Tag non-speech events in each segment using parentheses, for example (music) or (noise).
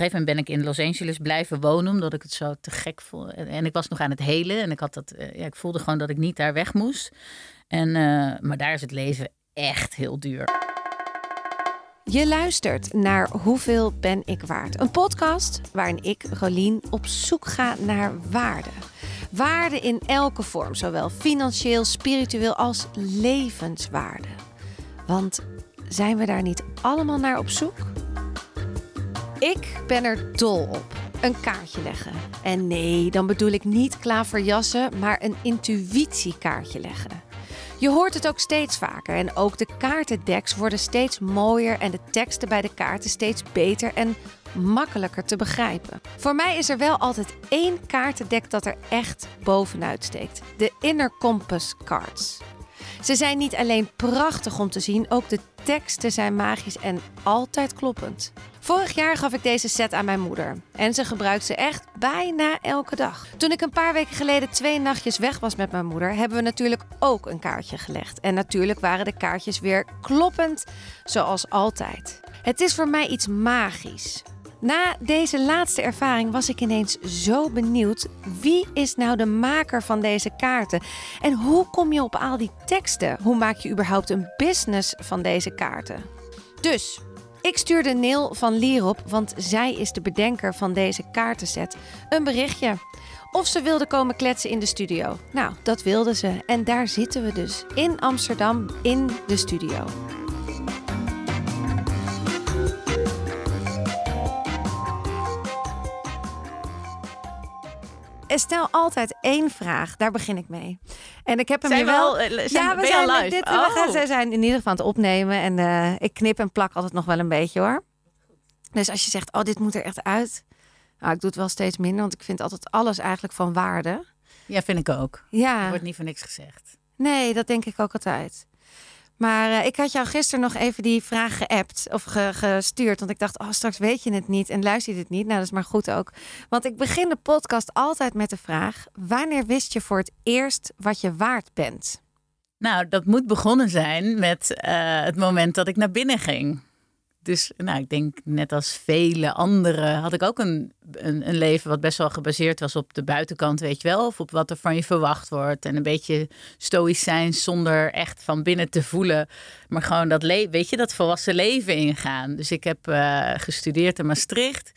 gegeven moment ben ik in Los Angeles blijven wonen, omdat ik het zo te gek vond. En, ik was nog aan het helen en ik, had dat, eh, ja, ik voelde gewoon dat ik niet daar weg moest. En, eh, maar daar is het leven echt heel duur. Je luistert naar Hoeveel ben ik waard? Een podcast waarin ik, Rolien, op zoek ga naar waarde. Waarde in elke vorm, zowel financieel, spiritueel als levenswaarde. Want zijn we daar niet allemaal naar op zoek? Ik ben er dol op. Een kaartje leggen. En nee, dan bedoel ik niet klaverjassen, maar een intuïtiekaartje leggen. Je hoort het ook steeds vaker en ook de kaartendeks worden steeds mooier en de teksten bij de kaarten steeds beter en makkelijker te begrijpen. Voor mij is er wel altijd één kaartendek dat er echt bovenuit steekt: de Inner Compass Cards. Ze zijn niet alleen prachtig om te zien, ook de teksten zijn magisch en altijd kloppend. Vorig jaar gaf ik deze set aan mijn moeder en ze gebruikt ze echt bijna elke dag. Toen ik een paar weken geleden twee nachtjes weg was met mijn moeder, hebben we natuurlijk ook een kaartje gelegd. En natuurlijk waren de kaartjes weer kloppend, zoals altijd. Het is voor mij iets magisch. Na deze laatste ervaring was ik ineens zo benieuwd. Wie is nou de maker van deze kaarten? En hoe kom je op al die teksten? Hoe maak je überhaupt een business van deze kaarten? Dus ik stuurde Neil van Lierop, want zij is de bedenker van deze kaartenset, een berichtje. Of ze wilde komen kletsen in de studio. Nou, dat wilde ze. En daar zitten we dus, in Amsterdam, in de studio. Stel altijd één vraag. Daar begin ik mee. En ik heb hem Zijn hier we wel. al, eh, zijn- ja, we zijn live? Dit, we Oh. gaan, zij zijn in ieder geval aan het opnemen. En eh, ik knip en plak altijd nog wel een beetje hoor. Dus als je zegt, oh, dit moet er echt uit. Nou, ik doe het wel steeds minder, want ik vind altijd alles eigenlijk van waarde. Ja, vind ik ook. Ja. Er wordt niet voor niks gezegd. Nee, dat denk ik ook altijd. Maar eh, ik had jou gisteren nog even die vraag geappt of ge- gestuurd. Want ik dacht, oh, straks weet je het niet en luister je het niet. Nou, dat is maar goed ook. Want ik begin de podcast altijd met de vraag: wanneer wist je voor het eerst wat je waard bent? Nou, dat moet begonnen zijn met eh, het moment dat ik naar binnen ging. Dus nou, ik denk net als vele anderen had ik ook een, een, een leven wat best wel gebaseerd was op de buitenkant, weet je wel. Of op wat er van je verwacht wordt. En een beetje stoïcijn zonder echt van binnen te voelen. Maar gewoon dat, weet je, dat volwassen leven ingaan. Dus ik heb eh, gestudeerd in Maastricht.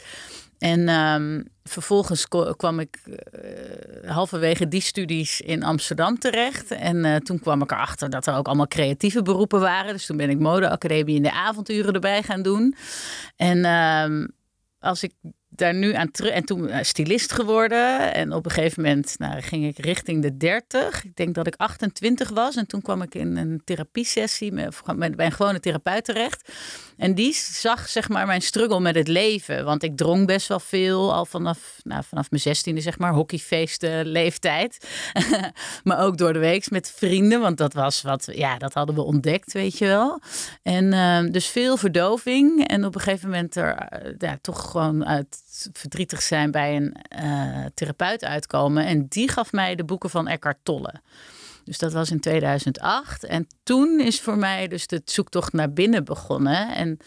En ehm, vervolgens kwam ik eh, halverwege die studies in Amsterdam terecht. En eh, toen kwam ik erachter dat er ook allemaal creatieve beroepen waren. Dus toen ben ik modeacademie in de avonduren erbij gaan doen. En ehm, als ik daar nu aan terug... En toen eh, stylist geworden. En op een gegeven moment nou, ging ik richting de 30. Ik denk dat ik 28 was. En toen kwam ik in een therapiesessie met, bij een gewone therapeut terecht. En die zag zeg maar mijn struggle met het leven. Want ik dronk best wel veel. Al vanaf, nou, vanaf mijn zestiende zeg maar. Hockeyfeesten leeftijd. (laughs) maar ook door de week met vrienden. Want dat was wat, ja, dat hadden we ontdekt, weet je wel. En ehm, dus veel verdoving. En op een gegeven moment er eh, ja, toch gewoon uit verdrietig zijn bij een eh, therapeut uitkomen. En die gaf mij de boeken van Eckhart Tolle. Dus dat was in 2008. En toen is voor mij dus de zoektocht naar binnen begonnen. En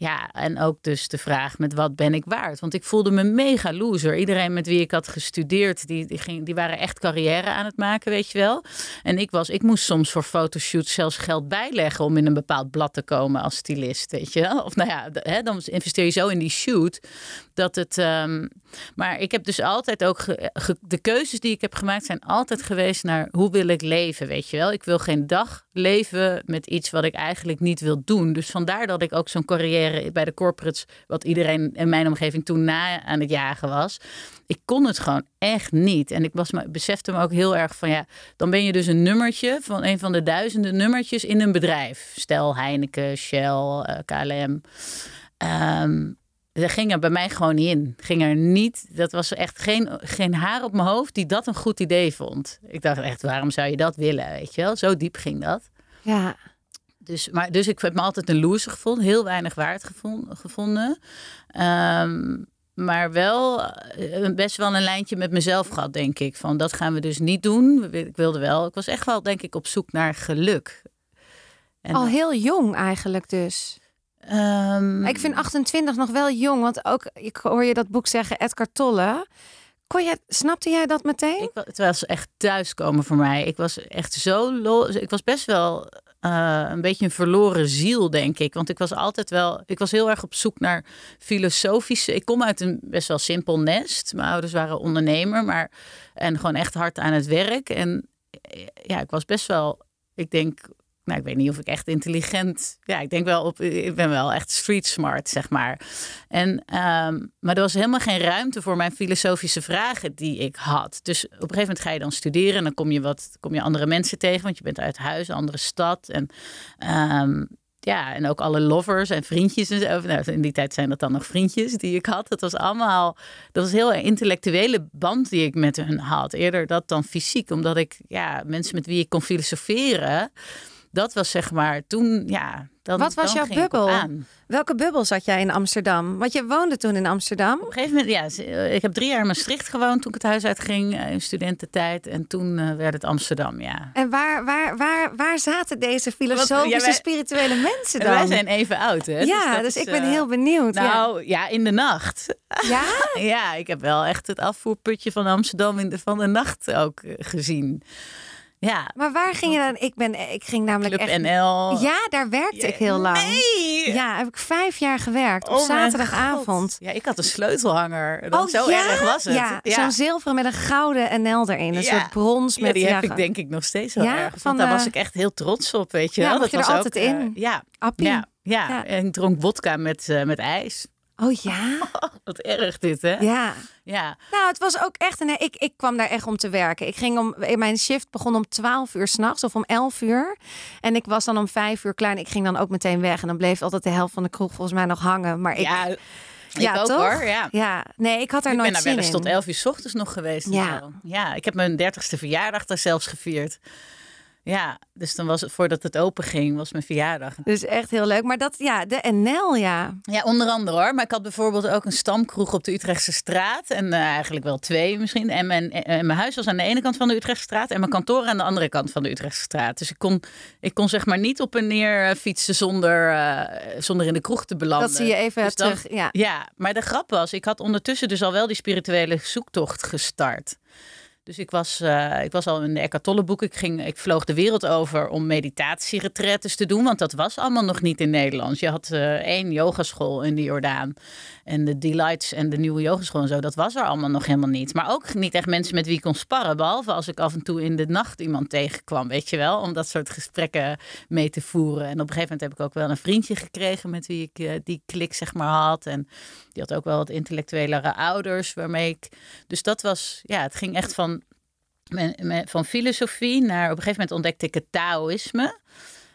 ja, en ook dus de vraag met wat ben ik waard? Want ik voelde me mega loser. Iedereen met wie ik had gestudeerd, die, die, die waren echt carrière aan het maken, weet je wel. En ik, was, ik moest soms voor fotoshoots zelfs geld bijleggen om in een bepaald blad te komen als stylist, weet je wel. Of nou ja, hè, dan investeer je zo in die shoot dat het... ehm, maar ik heb dus altijd ook... de keuzes die ik heb gemaakt zijn altijd geweest naar hoe wil ik leven, weet je wel. Ik wil geen dag leven met iets wat ik eigenlijk niet wil doen. Dus vandaar dat ik ook zo'n carrière bij de corporates, wat iedereen in mijn omgeving toen na aan het jagen was. Ik kon het gewoon echt niet. En ik was me, besefte me ook heel erg van ja, dan ben je dus een nummertje van een van de duizenden nummertjes in een bedrijf. Stel Heineken, Shell, eh, KLM. Ehm dat ging er bij mij gewoon niet in. Ging er niet. Dat was echt geen, geen haar op mijn hoofd die dat een goed idee vond. Ik dacht echt, waarom zou je dat willen? Weet je wel? Zo diep ging dat. Ja, Dus, maar, dus ik heb me altijd een loser gevonden. Heel weinig waard gevonden. Ehm, maar wel eh, best wel een lijntje met mezelf gehad, denk ik. Van dat gaan we dus niet doen. Ik wilde wel. Ik was echt wel, denk ik, op zoek naar geluk. En al heel jong eigenlijk dus. Ehm, Ik vind 28 nog wel jong, want ook ik hoor je dat boek zeggen, Edgar Tolle. Kon je, snapte jij dat meteen? Ik, het was echt thuiskomen voor mij. Ik was echt zo los. Ik was best wel eh, een beetje een verloren ziel, denk ik. Want ik was altijd wel. Ik was heel erg op zoek naar filosofische. Ik kom uit een best wel simpel nest. Mijn ouders waren ondernemer, maar. En gewoon echt hard aan het werk. En eh, ja, ik was best wel. Ik denk. Nou, ik weet niet of ik echt intelligent. Ja, ik denk wel op. Ik ben wel echt street smart, zeg maar. En, ehm, maar er was helemaal geen ruimte voor mijn filosofische vragen die ik had. Dus op een gegeven moment ga je dan studeren en dan kom je, wat, kom je andere mensen tegen, want je bent uit huis, andere stad. En ehm, ja, en ook alle lovers en vriendjes. En zo. Nou, in die tijd zijn dat dan nog vriendjes die ik had. Dat was allemaal, dat was heel een intellectuele band die ik met hun had. Eerder dat dan fysiek, omdat ik, ja, mensen met wie ik kon filosoferen. Dat was zeg maar toen, ja. Dan, Wat was dan jouw bubbel? aan. Welke bubbel zat jij in Amsterdam? Want je woonde toen in Amsterdam. Op een gegeven moment, ja, eh, ik heb drie jaar in Maastricht gewoond toen ik het huis uitging eh, in studententijd. En toen eh, werd het Amsterdam, ja. En waar, waar, waar, waar zaten deze filosofische, Wat- ja, wij- spirituele (laughs) mensen En dan? wij zijn even oud, hè? ja, dus, is, ik ben heel benieuwd. Nou, ja. in de nacht. ja? (laughs) ja, ik heb wel echt het afvoerputje van Amsterdam in de, van de nacht ook gezien. Ja, Maar waar ging je dan? Ik, ben, ik ging namelijk Club echt... NL. Ja, daar werkte ik heel lang. Nee! Ja, heb ik vijf jaar gewerkt. Op Oh zaterdagavond. Ja, ik had een sleutelhanger. Dat, zo Oh, ja? erg was het. Ja, zo'n zilveren met een gouden NL erin. Een Ja. soort brons Ja, met... die heb ja, ik denk ik nog steeds wel Ja, erg. van, Want daar was eh, ik echt heel trots op, weet je Ja, wel. dat er was altijd ook, eh, in? ja, Appie. ja, ja, Ja. en ik dronk vodka met, eh, met ijs. Oh ja? (laughs) Wat erg dit, hè? Ja. Ja. Nou, het was ook echt een. Ik, ik kwam daar echt om te werken. Ik ging om. Mijn shift begon om 12 uur s'nachts of om 11 uur. En ik was dan om 5 uur klaar. En ik ging dan ook meteen weg. En dan bleef altijd de helft van de kroeg volgens mij nog hangen. Maar ik. ja, ik Ja, ook toch? hoor. Ja. Ja, nee, ik had er Ik ben nooit daar zin wel eens in. tot 11 uur 's ochtends nog geweest. Ja. ja, ik heb mijn 30ste verjaardag daar zelfs gevierd. Ja, dus dan was het voordat het open ging, was mijn verjaardag. Dus echt heel leuk. Maar dat, ja, de NL, ja. Ja, onder andere hoor. Maar ik had bijvoorbeeld ook een stamkroeg op de Utrechtse straat. En eh, eigenlijk wel twee misschien. En mijn, en mijn huis was aan de ene kant van de Utrechtse straat. En mijn kantoor aan de andere kant van de Utrechtse straat. Dus ik kon, ik kon zeg maar niet op en neer eh, fietsen zonder, eh, zonder in de kroeg te belanden. Dat zie je even Dus dan- terug. Ja. Ja, maar de grap was, ik had ondertussen dus al wel die spirituele zoektocht gestart. Dus ik was, eh, ik was al in de Eckhart Tolle boek. Ik, ging, ik vloog de wereld over om meditatieretretes te doen. Want dat was allemaal nog niet in Nederland. Je had eh, één yogaschool in de Jordaan. En de Delights en de nieuwe yogaschool en zo. Dat was er allemaal nog helemaal niet. Maar ook niet echt mensen met wie ik kon sparren. Behalve als ik af en toe in de nacht iemand tegenkwam. Weet je wel? Om dat soort gesprekken mee te voeren. En op een gegeven moment heb ik ook wel een vriendje gekregen. Met wie ik eh, die klik zeg maar had. En die had ook wel wat intellectuelere ouders. Waarmee ik... Dus dat was... Ja, het ging echt van van filosofie naar op een gegeven moment ontdekte ik het Taoïsme.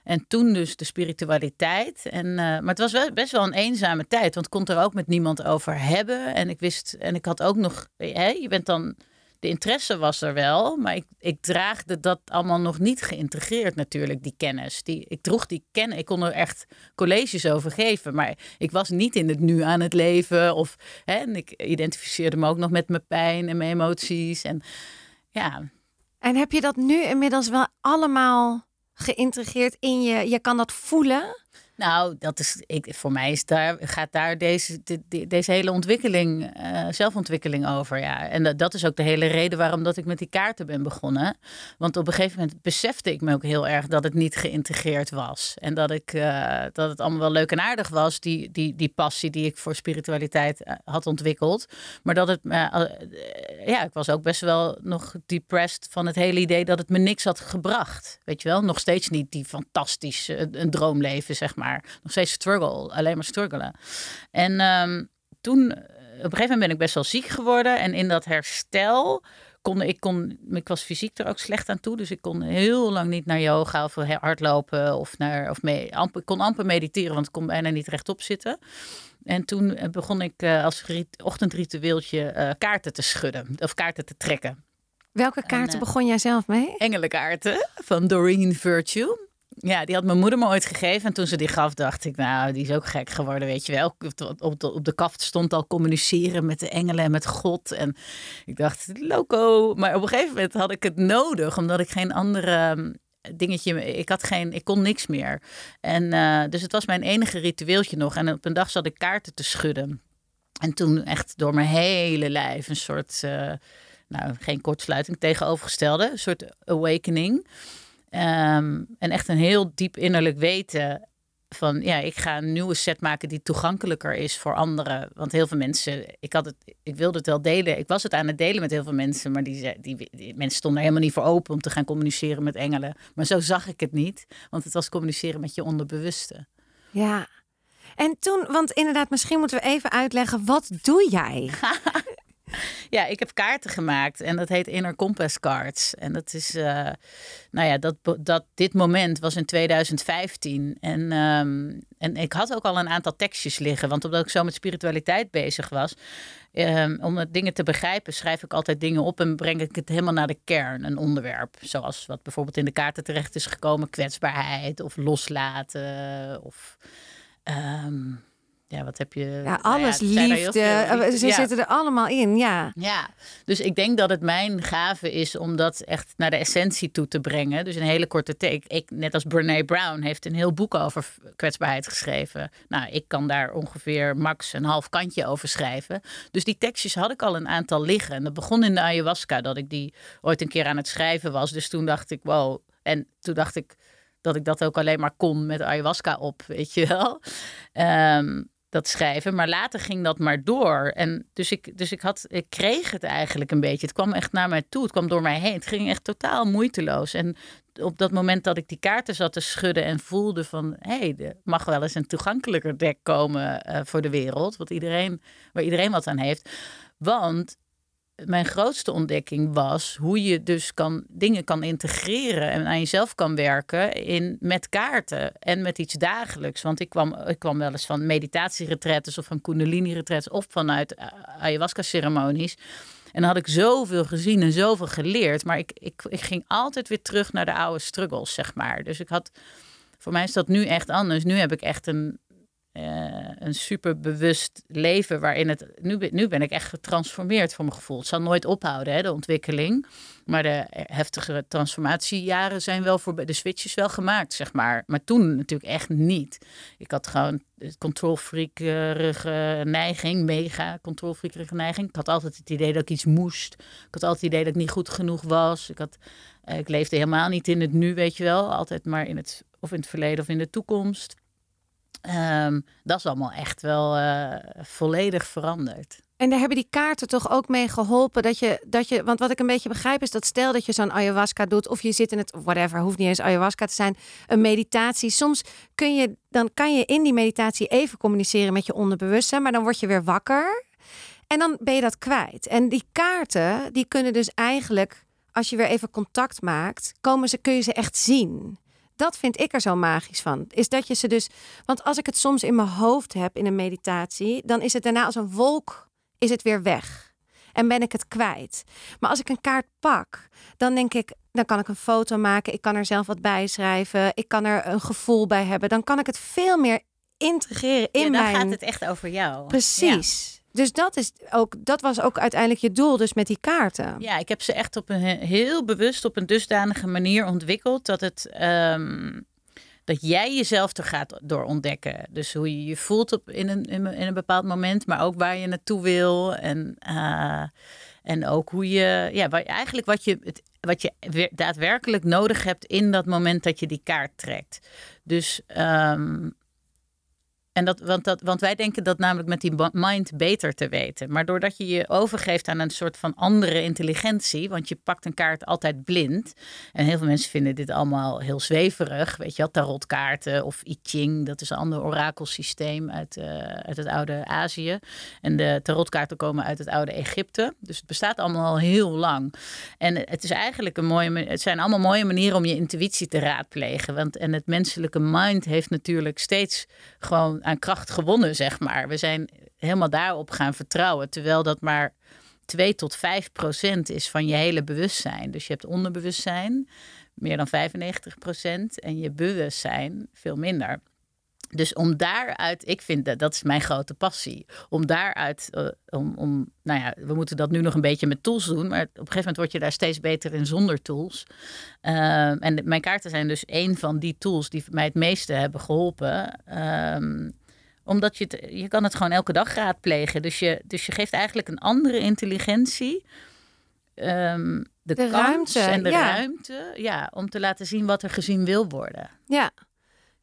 En toen dus de spiritualiteit. En, eh, maar het was wel, best wel een eenzame tijd, want ik kon het er ook met niemand over hebben. En ik wist, en ik had ook nog, hè, je bent dan, de interesse was er wel, maar ik, ik draagde dat allemaal nog niet geïntegreerd natuurlijk, die kennis. Die, ik droeg die kennis, ik kon er echt colleges over geven, maar ik was niet in het nu aan het leven. Of, hè, en ik identificeerde me ook nog met mijn pijn en mijn emoties. En ja, En heb je dat nu inmiddels wel allemaal geïntegreerd in je? Je kan dat voelen? Nou, dat is, ik, voor mij is daar, gaat daar deze, de- de- deze hele ontwikkeling, eh, zelfontwikkeling over. Ja. En dat, dat is ook de hele reden waarom dat ik met die kaarten ben begonnen. Want op een gegeven moment besefte ik me ook heel erg dat het niet geïntegreerd was. En dat, ik, eh, dat het allemaal wel leuk en aardig was, die, die, die passie die ik voor spiritualiteit eh, had ontwikkeld. Maar dat het, ja, ik was ook best wel nog depressed van het hele idee dat het me niks had gebracht. Weet je wel, nog steeds niet die fantastisch, eh, een droomleven, zeg maar. Nog steeds struggle, alleen maar struggelen. En ehm, toen, eh, op een gegeven moment ben ik best wel ziek geworden. En in dat herstel kon ik, kon, ik was fysiek er ook slecht aan toe. Dus ik kon heel lang niet naar yoga of hardlopen of naar, of mee, amper, ik kon amper mediteren, want ik kon bijna niet rechtop zitten. En toen eh, begon ik eh, als rit- ochtendritueeltje eh, kaarten te schudden of kaarten te trekken. Welke kaarten begon jij zelf mee? Engelenkaarten van Doreen Virtue. Ja, die had mijn moeder me ooit gegeven. En toen ze die gaf, dacht ik, nou, die is ook gek geworden, weet je wel. Op de, op de, kaft stond al communiceren met de engelen en met God. En ik dacht, loco. Maar op een gegeven moment had ik het nodig, omdat ik geen andere dingetje. Ik had geen, ik kon niks meer. En uh, dus het was mijn enige ritueeltje nog. En op een dag zat ik kaarten te schudden. En toen echt door mijn hele lijf een soort, uh, nou geen kortsluiting, tegenovergestelde, een soort awakening. Um, en echt een heel diep innerlijk weten van ja, ik ga een nieuwe set maken die toegankelijker is voor anderen. Want heel veel mensen, ik, had het, ik wilde het wel delen. Ik was het aan het delen met heel veel mensen, maar die, die, die, mensen stonden er helemaal niet voor open om te gaan communiceren met engelen. Maar zo zag ik het niet, want het was communiceren met je onderbewuste. Ja. En toen, want inderdaad, misschien moeten we even uitleggen, wat doe jij? (laughs) (laughs) Ja, ik heb kaarten gemaakt en dat heet Inner Compass Cards. En dat is, uh, nou ja, dat, dat, dit moment was in 2015. En, um, en ik had ook al een aantal tekstjes liggen, want omdat ik zo met spiritualiteit bezig was, um, om dingen te begrijpen, schrijf ik altijd dingen op en breng ik het helemaal naar de kern, een onderwerp. Zoals wat bijvoorbeeld in de kaarten terecht is gekomen, kwetsbaarheid of loslaten of... Um, ja, wat heb je? Ja, alles liefde. Eh, ze zitten er allemaal in, ja. Ja, dus ik denk dat het mijn gave is om dat echt naar de essentie toe te brengen. Dus een hele korte take. Ik, net als Brene Brown, heeft een heel boek over kwetsbaarheid geschreven. Nou, ik kan daar ongeveer max een half kantje over schrijven. Dus die tekstjes had ik al een aantal liggen. En dat begon in de ayahuasca, dat ik die ooit een keer aan het schrijven was. Dus toen dacht ik, wow. En toen dacht ik dat ik dat ook alleen maar kon met ayahuasca op, weet je wel. Um, dat schrijven. Maar later ging dat maar door. En dus ik, dus ik, had, ik kreeg het eigenlijk een beetje. Het kwam echt naar mij toe. Het kwam door mij heen. Het ging echt totaal moeiteloos. En op dat moment dat ik die kaarten zat te schudden en voelde van... hé, hey, er mag wel eens een toegankelijker dek komen uh, voor de wereld. Wat iedereen, waar iedereen wat aan heeft. Want mijn grootste ontdekking was hoe je dus kan, dingen kan integreren en aan jezelf kan werken in, met kaarten en met iets dagelijks. Want ik kwam, ik kwam wel eens van meditatieretretes of van kundalini-retretes of vanuit ayahuasca-ceremonies. En dan had ik zoveel gezien en zoveel geleerd. Maar ik, ik, ik ging altijd weer terug naar de oude struggles, zeg maar. Dus ik had, voor mij is dat nu echt anders. Nu heb ik echt een, uh, een super bewust leven waarin het. Nu, nu ben ik echt getransformeerd voor mijn gevoel. Het zal nooit ophouden, hè, de ontwikkeling. Maar de heftige transformatiejaren zijn wel voorbij. De switch is wel gemaakt, zeg maar. Maar toen natuurlijk echt niet. Ik had gewoon controlfreakerige neiging, mega controlfreakerige neiging. Ik had altijd het idee dat ik iets moest. Ik had altijd het idee dat ik niet goed genoeg was. Ik, had, ik leefde helemaal niet in het nu, weet je wel. Altijd maar in het, of in het verleden of in de toekomst. Um, dat is allemaal echt wel uh, volledig veranderd. En daar hebben die kaarten toch ook mee geholpen dat je, dat je, want wat ik een beetje begrijp is dat stel dat je zo'n ayahuasca doet of je zit in het, whatever, hoeft niet eens ayahuasca te zijn, een meditatie. Soms kun je, dan kan je in die meditatie even communiceren met je onderbewustzijn, maar dan word je weer wakker en dan ben je dat kwijt. En die kaarten, die kunnen dus eigenlijk, als je weer even contact maakt, komen ze, kun je ze echt zien dat vind ik er zo magisch van. Is dat je ze dus. Want als ik het soms in mijn hoofd heb in een meditatie, dan is het daarna als een wolk, is het weer weg. En ben ik het kwijt. Maar als ik een kaart pak, dan denk ik, dan kan ik een foto maken. Ik kan er zelf wat bij schrijven. Ik kan er een gevoel bij hebben. Dan kan ik het veel meer integreren in ja, dan mijn. Dan gaat het echt over jou. Precies. Dus dat, is ook, dat was ook uiteindelijk je doel, dus met die kaarten. Ja, ik heb ze echt op een heel bewust op een dusdanige manier ontwikkeld dat het. Ehm, dat jij jezelf er gaat door ontdekken. Dus hoe je je voelt op, in, een, in, een bepaald moment, maar ook waar je naartoe wil. En, uh, en ook hoe je, ja, eigenlijk wat je, wat je daadwerkelijk nodig hebt in dat moment dat je die kaart trekt. Dus um, en dat, want, dat, want wij denken dat namelijk met die mind beter te weten. Maar doordat je je overgeeft aan een soort van andere intelligentie, want je pakt een kaart altijd blind. En heel veel mensen vinden dit allemaal heel zweverig. Weet je wel, tarotkaarten of I Ching, dat is een ander orakelsysteem uit, uh, uit het oude Azië. En de tarotkaarten komen uit het oude Egypte. Dus het bestaat allemaal al heel lang. En het is eigenlijk een mooie, het zijn allemaal mooie manieren om je intuïtie te raadplegen. Want, en het menselijke mind heeft natuurlijk steeds gewoon aan kracht gewonnen, zeg maar. We zijn helemaal daarop gaan vertrouwen, terwijl dat maar 2 tot 5 procent is van je hele bewustzijn. Dus je hebt onderbewustzijn, meer dan 95 procent, en je bewustzijn veel minder. Dus om daaruit, ik vind dat dat is mijn grote passie. Om daaruit, uh, om, om, nou ja, we moeten dat nu nog een beetje met tools doen, maar op een gegeven moment word je daar steeds beter in zonder tools. Uh, en mijn kaarten zijn dus een van die tools die mij het meeste hebben geholpen. Um, omdat je, het, je kan het gewoon elke dag raadplegen. Dus je, dus je geeft eigenlijk een andere intelligentie. Um, de, de, kans ruimte, en de ja. ruimte ja, om te laten zien wat er gezien wil worden. Ja.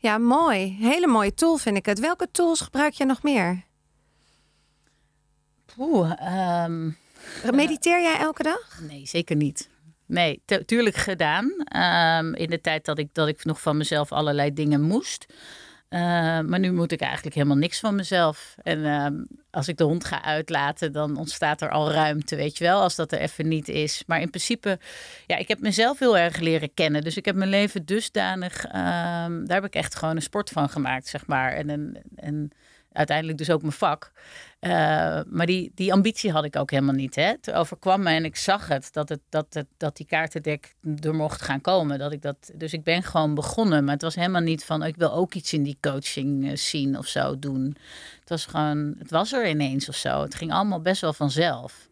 Ja, mooi. Hele mooie tool vind ik het. Welke tools gebruik je nog meer? Oeh, um, Mediteer jij elke dag? Nee, zeker niet. Nee, tuurlijk gedaan. Um, in de tijd dat ik, dat ik nog van mezelf allerlei dingen moest. Uh, maar nu moet ik eigenlijk helemaal niks van mezelf. En uh, als ik de hond ga uitlaten, dan ontstaat er al ruimte, weet je wel, als dat er even niet is. Maar in principe, ja, ik heb mezelf heel erg leren kennen. Dus ik heb mijn leven dusdanig, uh, daar heb ik echt gewoon een sport van gemaakt, zeg maar. En, en uiteindelijk dus ook mijn vak. Uh, maar die, die ambitie had ik ook helemaal niet. Hè? Het overkwam me en ik zag het dat, het, dat, het, dat die kaartendek er mocht gaan komen. Dat ik dat, dus ik ben gewoon begonnen. Maar het was helemaal niet van, ik wil ook iets in die coaching zien of zo doen. Het was gewoon, het was er ineens of zo. Het ging allemaal best wel vanzelf.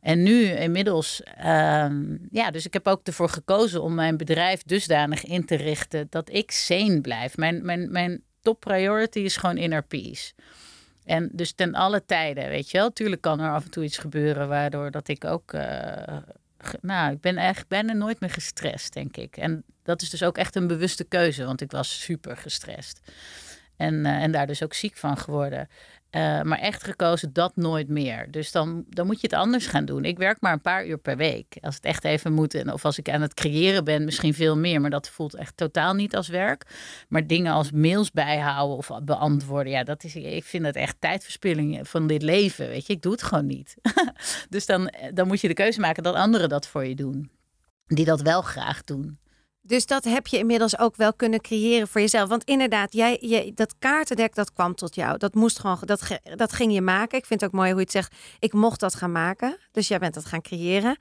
En nu inmiddels, uh, ja, dus ik heb ook ervoor gekozen om mijn bedrijf dusdanig in te richten dat ik sane blijf. Mijn, mijn, mijn top priority is gewoon inner peace. En dus ten alle tijden, weet je wel. Tuurlijk kan er af en toe iets gebeuren waardoor dat ik ook... Uh, nou, ik ben eigenlijk bijna nooit meer gestrest, denk ik. En dat is dus ook echt een bewuste keuze, want ik was super gestrest. En, uh, en daar dus ook ziek van geworden. Uh, maar echt gekozen dat nooit meer. Dus dan, dan moet je het anders gaan doen. Ik werk maar een paar uur per week. Als het echt even moet. En of als ik aan het creëren ben, misschien veel meer. Maar dat voelt echt totaal niet als werk. Maar dingen als mails bijhouden of beantwoorden. Ja, dat is, ik vind dat echt tijdverspilling van dit leven. Weet je, ik doe het gewoon niet. (laughs) dus dan, dan moet je de keuze maken dat anderen dat voor je doen. Die dat wel graag doen. Dus dat heb je inmiddels ook wel kunnen creëren voor jezelf. Want inderdaad, jij, jij, dat kaartendek dat kwam tot jou. Dat moest gewoon, dat, dat ging je maken. Ik vind het ook mooi hoe je het zegt. Ik mocht dat gaan maken. Dus jij bent dat gaan creëren.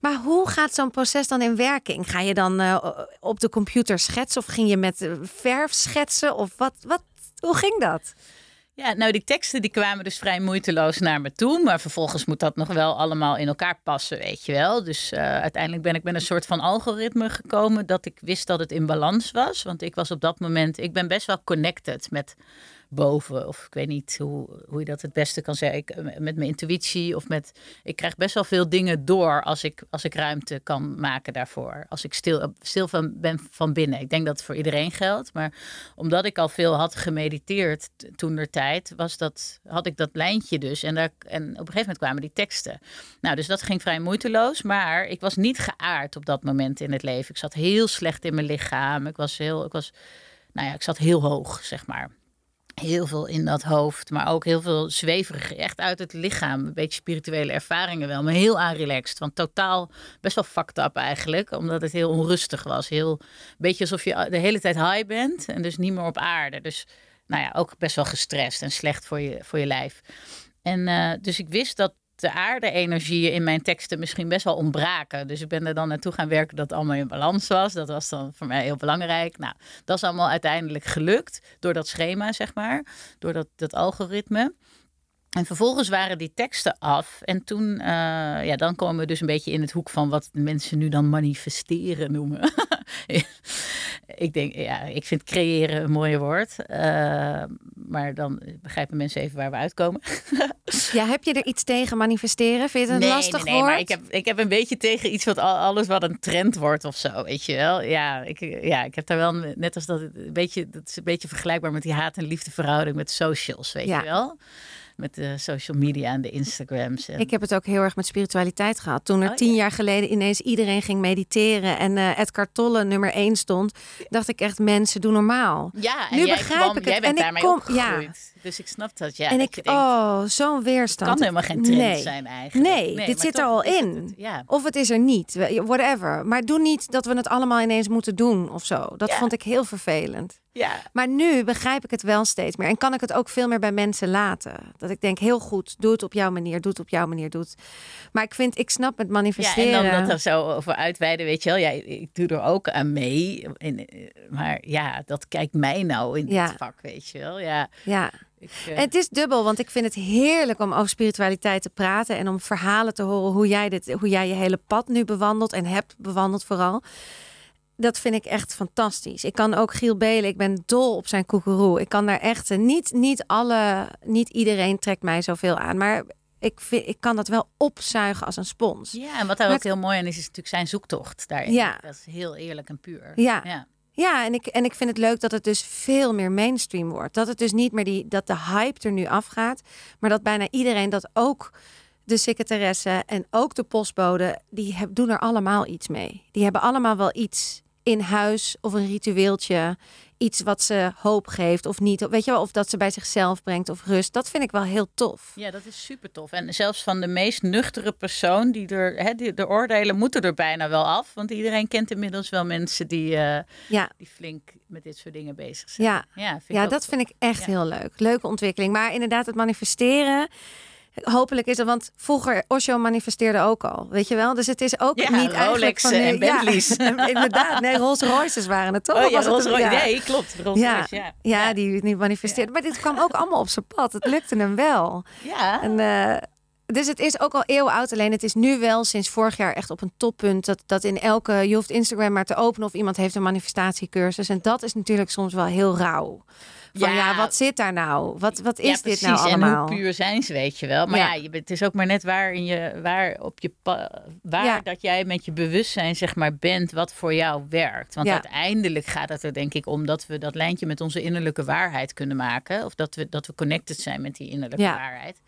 Maar hoe gaat zo'n proces dan in werking? Ga je dan uh, op de computer schetsen of ging je met eh, verf schetsen? Of wat, wat, hoe ging dat? Ja, nou die teksten die kwamen dus vrij moeiteloos naar me toe. Maar vervolgens moet dat nog wel allemaal in elkaar passen, weet je wel. Dus uh, uiteindelijk ben ik met een soort van algoritme gekomen dat ik wist dat het in balans was. Want ik was op dat moment, ik ben best wel connected met boven. Of ik weet niet hoe, hoe je dat het beste kan zeggen. Ik, met mijn intuïtie of met. Ik krijg best wel veel dingen door als ik, als ik ruimte kan maken daarvoor. Als ik stil, stil van ben van binnen. Ik denk dat het voor iedereen geldt. Maar omdat ik al veel had gemediteerd toen der tijd, was dat, had ik dat lijntje dus. En, daar, en op een gegeven moment kwamen die teksten. Nou, dus dat ging vrij moeiteloos. Maar ik was niet geaard op dat moment in het leven. Ik zat heel slecht in mijn lichaam. Ik was heel. Ik was, nou ja, ik zat heel hoog, zeg maar heel veel in dat hoofd, maar ook heel veel zweverig, echt uit het lichaam. Een beetje spirituele ervaringen wel, maar heel aanrelaxed. Want totaal best wel fucked up eigenlijk, omdat het heel onrustig was. Heel, een beetje alsof je de hele tijd high bent en dus niet meer op aarde. Dus nou ja, ook best wel gestrest en slecht voor je, voor je lijf. En uh, dus ik wist dat de aarde-energieën in mijn teksten misschien best wel ontbraken. Dus ik ben er dan naartoe gaan werken dat het allemaal in balans was. Dat was dan voor mij heel belangrijk. Nou, dat is allemaal uiteindelijk gelukt door dat schema, zeg maar. Door dat, dat algoritme. En vervolgens waren die teksten af. En toen, uh, ja, dan komen we dus een beetje in het hoek van wat mensen nu dan manifesteren noemen. (laughs) ik denk, ja, ik vind creëren een mooie woord. Uh, maar dan begrijpen mensen even waar we uitkomen. (laughs) ja, heb je er iets tegen manifesteren? Vind je het een nee, lastig nee, nee, woord? maar ik heb, ik heb een beetje tegen iets wat alles wat een trend wordt of zo, weet je wel. Ja, ik, ja, ik heb daar wel, net als dat, een beetje, dat is een beetje vergelijkbaar met die haat- en liefdeverhouding met socials, weet Ja. je wel met de social media en de Instagrams. En... Ik heb het ook heel erg met spiritualiteit gehad. Toen er Oh, tien ja. jaar geleden ineens iedereen ging mediteren en eh Edgar Tolle nummer één stond, dacht ik echt mensen doen normaal. Ja, en Nu begrijp kwam- ik het. Jij bent En ik daarmee kom- opgegroeid. Dus ik snap dat, ja. en dat ik, je denkt, oh, zo'n weerstand. het kan helemaal geen trend nee. zijn eigenlijk. Nee, dit zit er al in. het. Ja. Of het is er niet, whatever. Maar doe niet dat we het allemaal ineens moeten doen of zo. Dat Ja. vond ik heel vervelend. Ja. Maar nu begrijp ik het wel steeds meer. En kan ik het ook veel meer bij mensen laten. Dat ik denk, heel goed, doe het op jouw manier, doe het op jouw manier, doe het. Maar ik vind, ik snap het manifesteren. Ja, en dan dat er zo over uitweiden, weet je wel. Ja, ik doe er ook aan mee. En, eh, maar ja, dat kijkt mij nou in Ja. dit vak, weet je wel. Ja, Ja. Ik, eh, En het is dubbel, want ik vind het heerlijk om over spiritualiteit te praten en om verhalen te horen hoe jij, dit, hoe jij je hele pad nu bewandelt en hebt bewandeld vooral. Dat vind ik echt fantastisch. Ik kan ook Giel Belen, ik ben dol op zijn koekeroe. Ik kan daar echt, eh, niet, niet alle, niet iedereen trekt mij zoveel aan, maar ik, vind, ik kan dat wel opzuigen als een spons. ja, en wat daar Maar ook heel mooi aan is, is natuurlijk zijn zoektocht daarin. Ja. Dat is heel eerlijk en puur. Ja. ja. Ja, en ik, en ik vind het leuk dat het dus veel meer mainstream wordt. Dat het dus niet meer die, dat de hype er nu afgaat, maar dat bijna iedereen dat ook de secretaresse en ook de postbode, die doen er allemaal iets mee. Die hebben allemaal wel iets in huis of een ritueeltje, iets wat ze hoop geeft of niet. Weet je wel, of dat ze bij zichzelf brengt of rust. Dat vind ik wel heel tof. Ja, dat is super tof. En zelfs van de meest nuchtere persoon, die er, hè, die, de oordelen moeten er bijna wel af. Want iedereen kent inmiddels wel mensen die, eh, Ja, die flink met dit soort dingen bezig zijn. ja. ja, vind Ja, dat tof. vind ik echt Ja. heel leuk. Leuke ontwikkeling. Maar inderdaad, het manifesteren. Hopelijk is het, want vroeger Osho manifesteerde ook al, weet je wel. Dus het is ook Ja, niet eigenlijk Rolex van en Bentleys. Ja, (laughs) inderdaad, nee, Rolls Royces waren het toch? Oh ja, Rolls Royce. ja. Nee, klopt. Rolls Ja, Royce, ja. ja, die niet manifesteerde. Maar dit kwam ook allemaal op zijn pad. Het lukte hem wel. Ja. En, eh, dus het is ook al eeuwen oud. Alleen het is nu wel sinds vorig jaar echt op een toppunt. Dat, dat in elke, je hoeft Instagram maar te openen of iemand heeft een manifestatiecursus. En dat is natuurlijk soms wel heel rauw. Van ja, Ja. wat zit daar nou? Wat, wat is ja, dit nou allemaal? En hoe puur zijn ze, weet je wel. Maar Ja. je, het is ook maar net waar, in je, waar, op je waar dat jij met je bewustzijn zeg maar bent wat voor jou werkt. Want uiteindelijk gaat het er denk ik om dat we dat lijntje met onze innerlijke waarheid kunnen maken. Of dat we, dat we connected zijn met die innerlijke Ja. waarheid.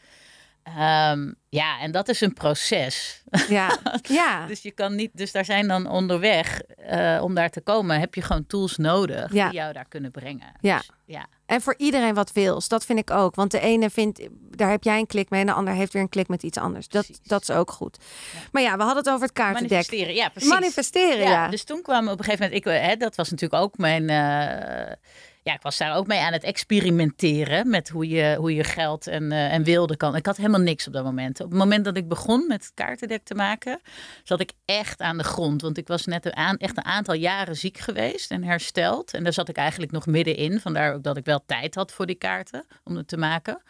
Ehm, ja, en dat is een proces. Ja, (laughs) ja. Dus je kan niet, dus daar zijn dan onderweg eh, om daar te komen, heb je gewoon tools nodig Ja. die jou daar kunnen brengen. Ja. Dus, ja. En voor iedereen wat wils. Dat vind ik ook. Want de ene vindt, daar heb jij een klik mee. En de ander heeft weer een klik met iets anders. Dat, Precies. dat is ook goed. Maar ja, we hadden het over het kaartendek. Manifesteren, ja, precies. Manifesteren, ja. Dus toen kwam op een gegeven moment, ik, hè, dat was natuurlijk ook mijn. eh, ja, ik was daar ook mee aan het experimenteren met hoe je, hoe je geld en, eh, en wilde kan. Ik had helemaal niks op dat moment. Op het moment dat ik begon met kaartendek te maken, zat ik echt aan de grond. Want ik was net een, aan, echt een aantal jaren ziek geweest en hersteld. En daar zat ik eigenlijk nog middenin. Vandaar ook dat ik wel tijd had voor die kaarten om het te maken.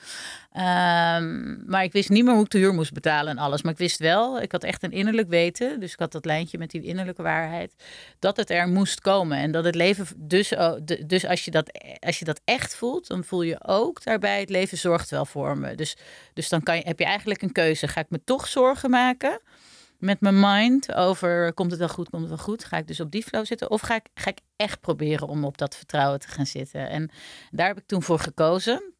Ehm, maar ik wist niet meer hoe ik de huur moest betalen en alles. Maar ik wist wel, ik had echt een innerlijk weten. Dus ik had dat lijntje met die innerlijke waarheid. Dat het er moest komen. En dat het leven. Dus, oh, dus als, je dat, als je dat echt voelt, dan voel je ook daarbij: het leven zorgt wel voor me. Dus, dus dan kan je, heb je eigenlijk een keuze. Ga ik me toch zorgen maken? Met mijn mind over komt het wel goed, komt het wel goed. Ga ik dus op die flow zitten? Of ga ik, ga ik echt proberen om op dat vertrouwen te gaan zitten? En daar heb ik toen voor gekozen.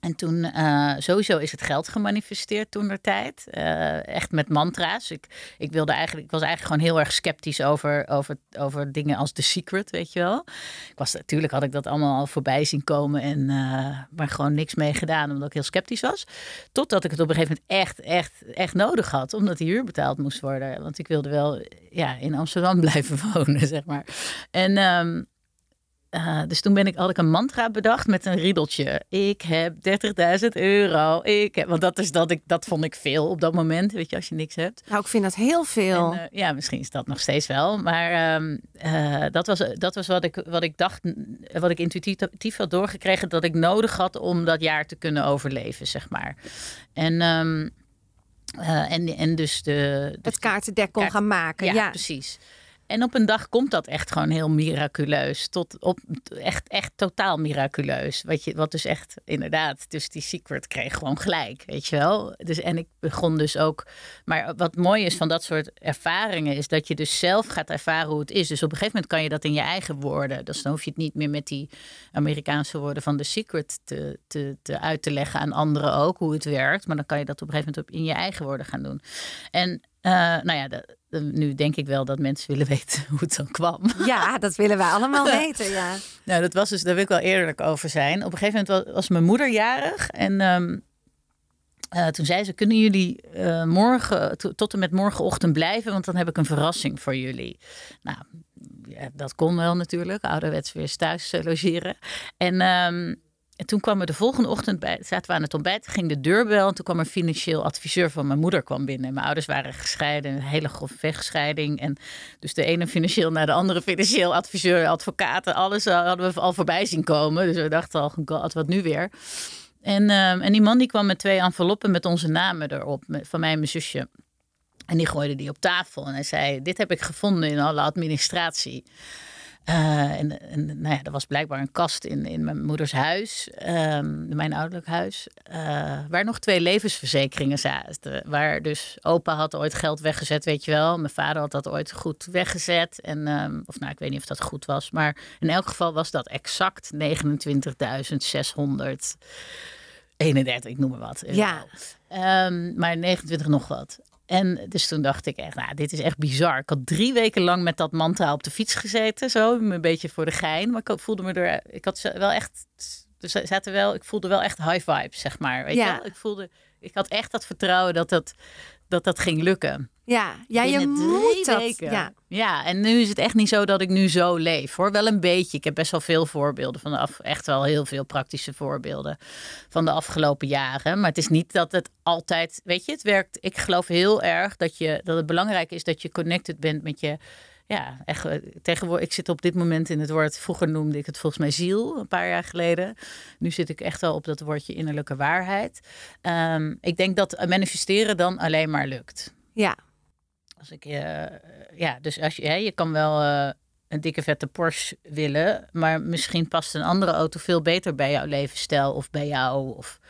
En toen eh, sowieso is het geld gemanifesteerd toen der tijd. Eh, echt met mantra's. Ik, ik, wilde eigenlijk, ik was eigenlijk gewoon heel erg sceptisch over, over, over dingen als The Secret, weet je wel. Ik was, natuurlijk had ik dat allemaal al voorbij zien komen. En, eh, maar gewoon niks mee gedaan omdat ik heel sceptisch was. Totdat ik het op een gegeven moment echt, echt, echt nodig had. Omdat die huur betaald moest worden. Want ik wilde wel ja, in Amsterdam (laughs) blijven wonen, zeg maar. En... ehm, eh, dus toen ben ik, had ik een mantra bedacht met een riedeltje. Ik heb 30.000 euro. Ik heb, want dat, is dat, ik, dat vond ik veel op dat moment, weet je, als je niks hebt. Nou, ik vind dat heel veel. En, eh, ja, misschien is dat nog steeds wel. Maar ehm, eh, dat was, dat was wat, ik, wat ik dacht, wat ik intuïtief had doorgekregen, dat ik nodig had om dat jaar te kunnen overleven, zeg maar. En, ehm, eh, en, en dus de. het kaartendek kon kaart- gaan maken. ja, Ja, precies. En op een dag komt dat echt gewoon heel miraculeus. Tot op echt, echt totaal miraculeus. Wat, je, wat dus echt inderdaad, dus die secret kreeg gewoon gelijk, weet je wel. Dus, en ik begon dus ook. Maar wat mooi is van dat soort ervaringen, is dat je dus zelf gaat ervaren hoe het is. Dus op een gegeven moment kan je dat in je eigen woorden. Dus dan hoef je het niet meer met die Amerikaanse woorden van de secret te, te, te uit te leggen aan anderen ook, hoe het werkt. Maar dan kan je dat op een gegeven moment in je eigen woorden gaan doen. En eh, nou ja, de, de- nu denk ik wel dat mensen willen (laughs) weten hoe het dan kwam. ja, dat willen wij allemaal (laughs) weten. Ja. Nou, dat was dus, daar wil ik wel eerlijk over zijn. Op een gegeven moment was, was mijn moeder jarig. En ehm, eh, toen zei ze, kunnen jullie eh, morgen, to- tot en met morgenochtend blijven? Want dan heb ik een verrassing voor jullie. Nou, ja, dat kon wel natuurlijk, ouderwets weer thuis logeren. En ehm, en toen kwam er de volgende ochtend bij, zaten we aan het ontbijt, ging de deurbel. En toen kwam een financieel adviseur van mijn moeder kwam binnen. Mijn ouders waren gescheiden, een hele grove vechtscheiding. En dus de ene financieel naar de andere financieel adviseur, advocaten, alles hadden we al voorbij zien komen. Dus we dachten al, wat nu weer? En, ehm, en die man die kwam met twee enveloppen met onze namen erop, van mij en mijn zusje. En die gooide die op tafel en hij zei, dit heb ik gevonden in alle administratie. Uh, en, en nou ja, er was blijkbaar een kast in, in mijn moeders huis, um, mijn ouderlijk huis, uh, waar nog twee levensverzekeringen zaten. Waar dus opa had ooit geld weggezet, weet je wel. Mijn vader had dat ooit goed weggezet. En, um, of nou, ik weet niet of dat goed was. Maar in elk geval was dat exact 29.631, ik noem maar wat. Ja. Um, maar 29 nog wat. En dus toen dacht ik echt, nou, dit is echt bizar. Ik had drie weken lang met dat mantra op de fiets gezeten, zo, een beetje voor de gein. Maar ik voelde me er, ik had wel echt, dus zaten wel, ik voelde wel echt high vibes, zeg maar. Weet ja. je wel? Ik voelde, ik had echt dat vertrouwen dat dat, dat, dat ging lukken. Ja, ja je moet dat. Ja. ja, en nu is het echt niet zo dat ik nu zo leef hoor. Wel een beetje. Ik heb best wel veel voorbeelden van de af, echt wel heel veel praktische voorbeelden van de afgelopen jaren. Maar het is niet dat het altijd, weet je, het werkt. Ik geloof heel erg dat, je, dat het belangrijk is dat je connected bent met je. Ja, echt. Eh, tegenwoordig, ik zit op dit moment in het woord. Vroeger noemde ik het volgens mij ziel, een paar jaar geleden. Nu zit ik echt wel op dat woordje innerlijke waarheid. Um, ik denk dat manifesteren dan alleen maar lukt. Ja, als ik, uh, ja, dus als je, hè, je kan wel uh, een dikke vette Porsche willen, maar misschien past een andere auto veel beter bij jouw levensstijl of bij jou. Of,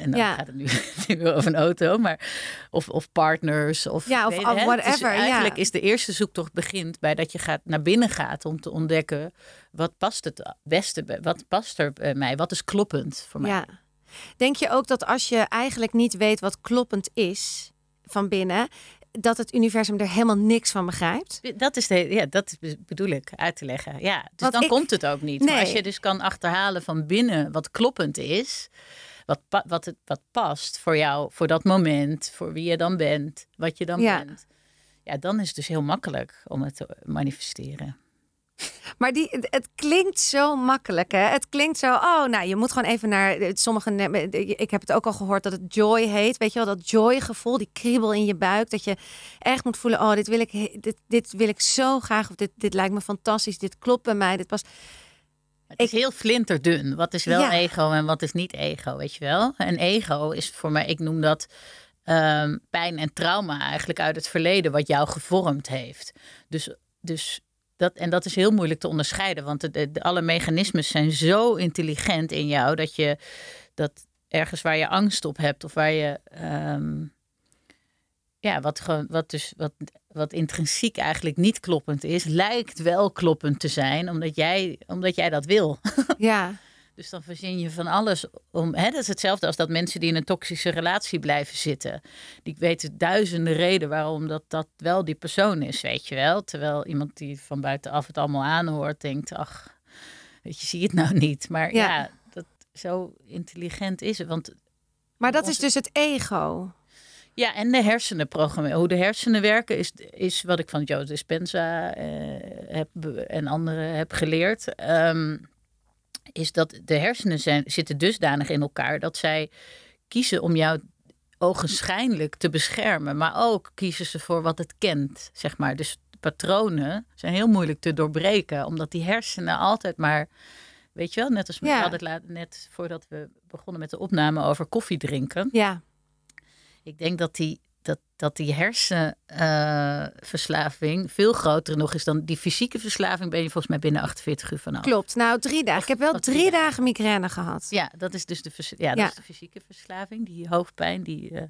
en dan ja. gaat het nu, (laughs) nu over een auto, maar of, of partners of, ja, of, of whatever. Dus eigenlijk ja. is de eerste zoektocht begint bij dat je gaat naar binnen gaat om te ontdekken wat past het beste, wat past er bij mij, wat is kloppend voor mij. Ja. Denk je ook dat als je eigenlijk niet weet wat kloppend is van binnen, dat het universum er helemaal niks van begrijpt. Dat is de, ja, dat bedoel ik uit te leggen. Ja, dus dan komt het ook niet. Nee. Maar als je dus kan achterhalen van binnen wat kloppend is, wat, wat, het, wat past voor jou, voor dat moment, voor wie je dan bent, wat je dan ja. bent. Ja, dan is het dus heel makkelijk om het te manifesteren. Maar die, het klinkt zo makkelijk. Hè? Het klinkt zo, oh, nou, je moet gewoon even naar sommige. Ik heb het ook al gehoord dat het joy heet. Weet je wel, dat joy-gevoel, die kriebel in je buik. Dat je echt moet voelen, oh, dit wil ik, dit, dit wil ik zo graag. Of dit, dit lijkt me fantastisch. Dit klopt bij mij. Dit past. Het is heel flinterdun. Wat is wel ja. ego en wat is niet ego, weet je wel? En ego is voor mij, ik noem dat um, pijn en trauma eigenlijk uit het verleden, wat jou gevormd heeft. Dus, dus dat, en dat is heel moeilijk te onderscheiden, want de, de, alle mechanismes zijn zo intelligent in jou dat je dat ergens waar je angst op hebt of waar je. Um, ja, wat, gewoon, wat, dus, wat, wat intrinsiek eigenlijk niet kloppend is, lijkt wel kloppend te zijn, omdat jij, omdat jij dat wil. (laughs) Ja. Dus dan verzin je van alles om. Hè, dat is hetzelfde als dat mensen die in een toxische relatie blijven zitten. Die weten duizenden redenen waarom dat, dat wel die persoon is, weet je wel. Terwijl iemand die van buitenaf het allemaal aanhoort, denkt: ach, weet je, zie het nou niet. Maar ja, ja dat, zo intelligent is het. Want maar dat is dus het ego. Ja, en de hersenen programmeren. Hoe de hersenen werken is, is wat ik van Joe Dispenza uh, heb en anderen heb geleerd. Um, is dat de hersenen zijn, zitten dusdanig in elkaar dat zij kiezen om jou ogenschijnlijk te beschermen, maar ook kiezen ze voor wat het kent, zeg maar. Dus patronen zijn heel moeilijk te doorbreken, omdat die hersenen altijd maar, weet je wel, net als we ja. hadden net voordat we begonnen met de opname over koffie drinken. Ja. Ik denk dat die dat, dat die hersenverslaving uh, veel groter nog is dan die fysieke verslaving. Ben je volgens mij binnen 48 uur vanaf. Klopt. Nou, drie dagen. Ik heb wel drie, drie dagen migraine gehad. Ja, dat is dus de, ja, dat Is de fysieke verslaving. Die hoofdpijn, die, uh,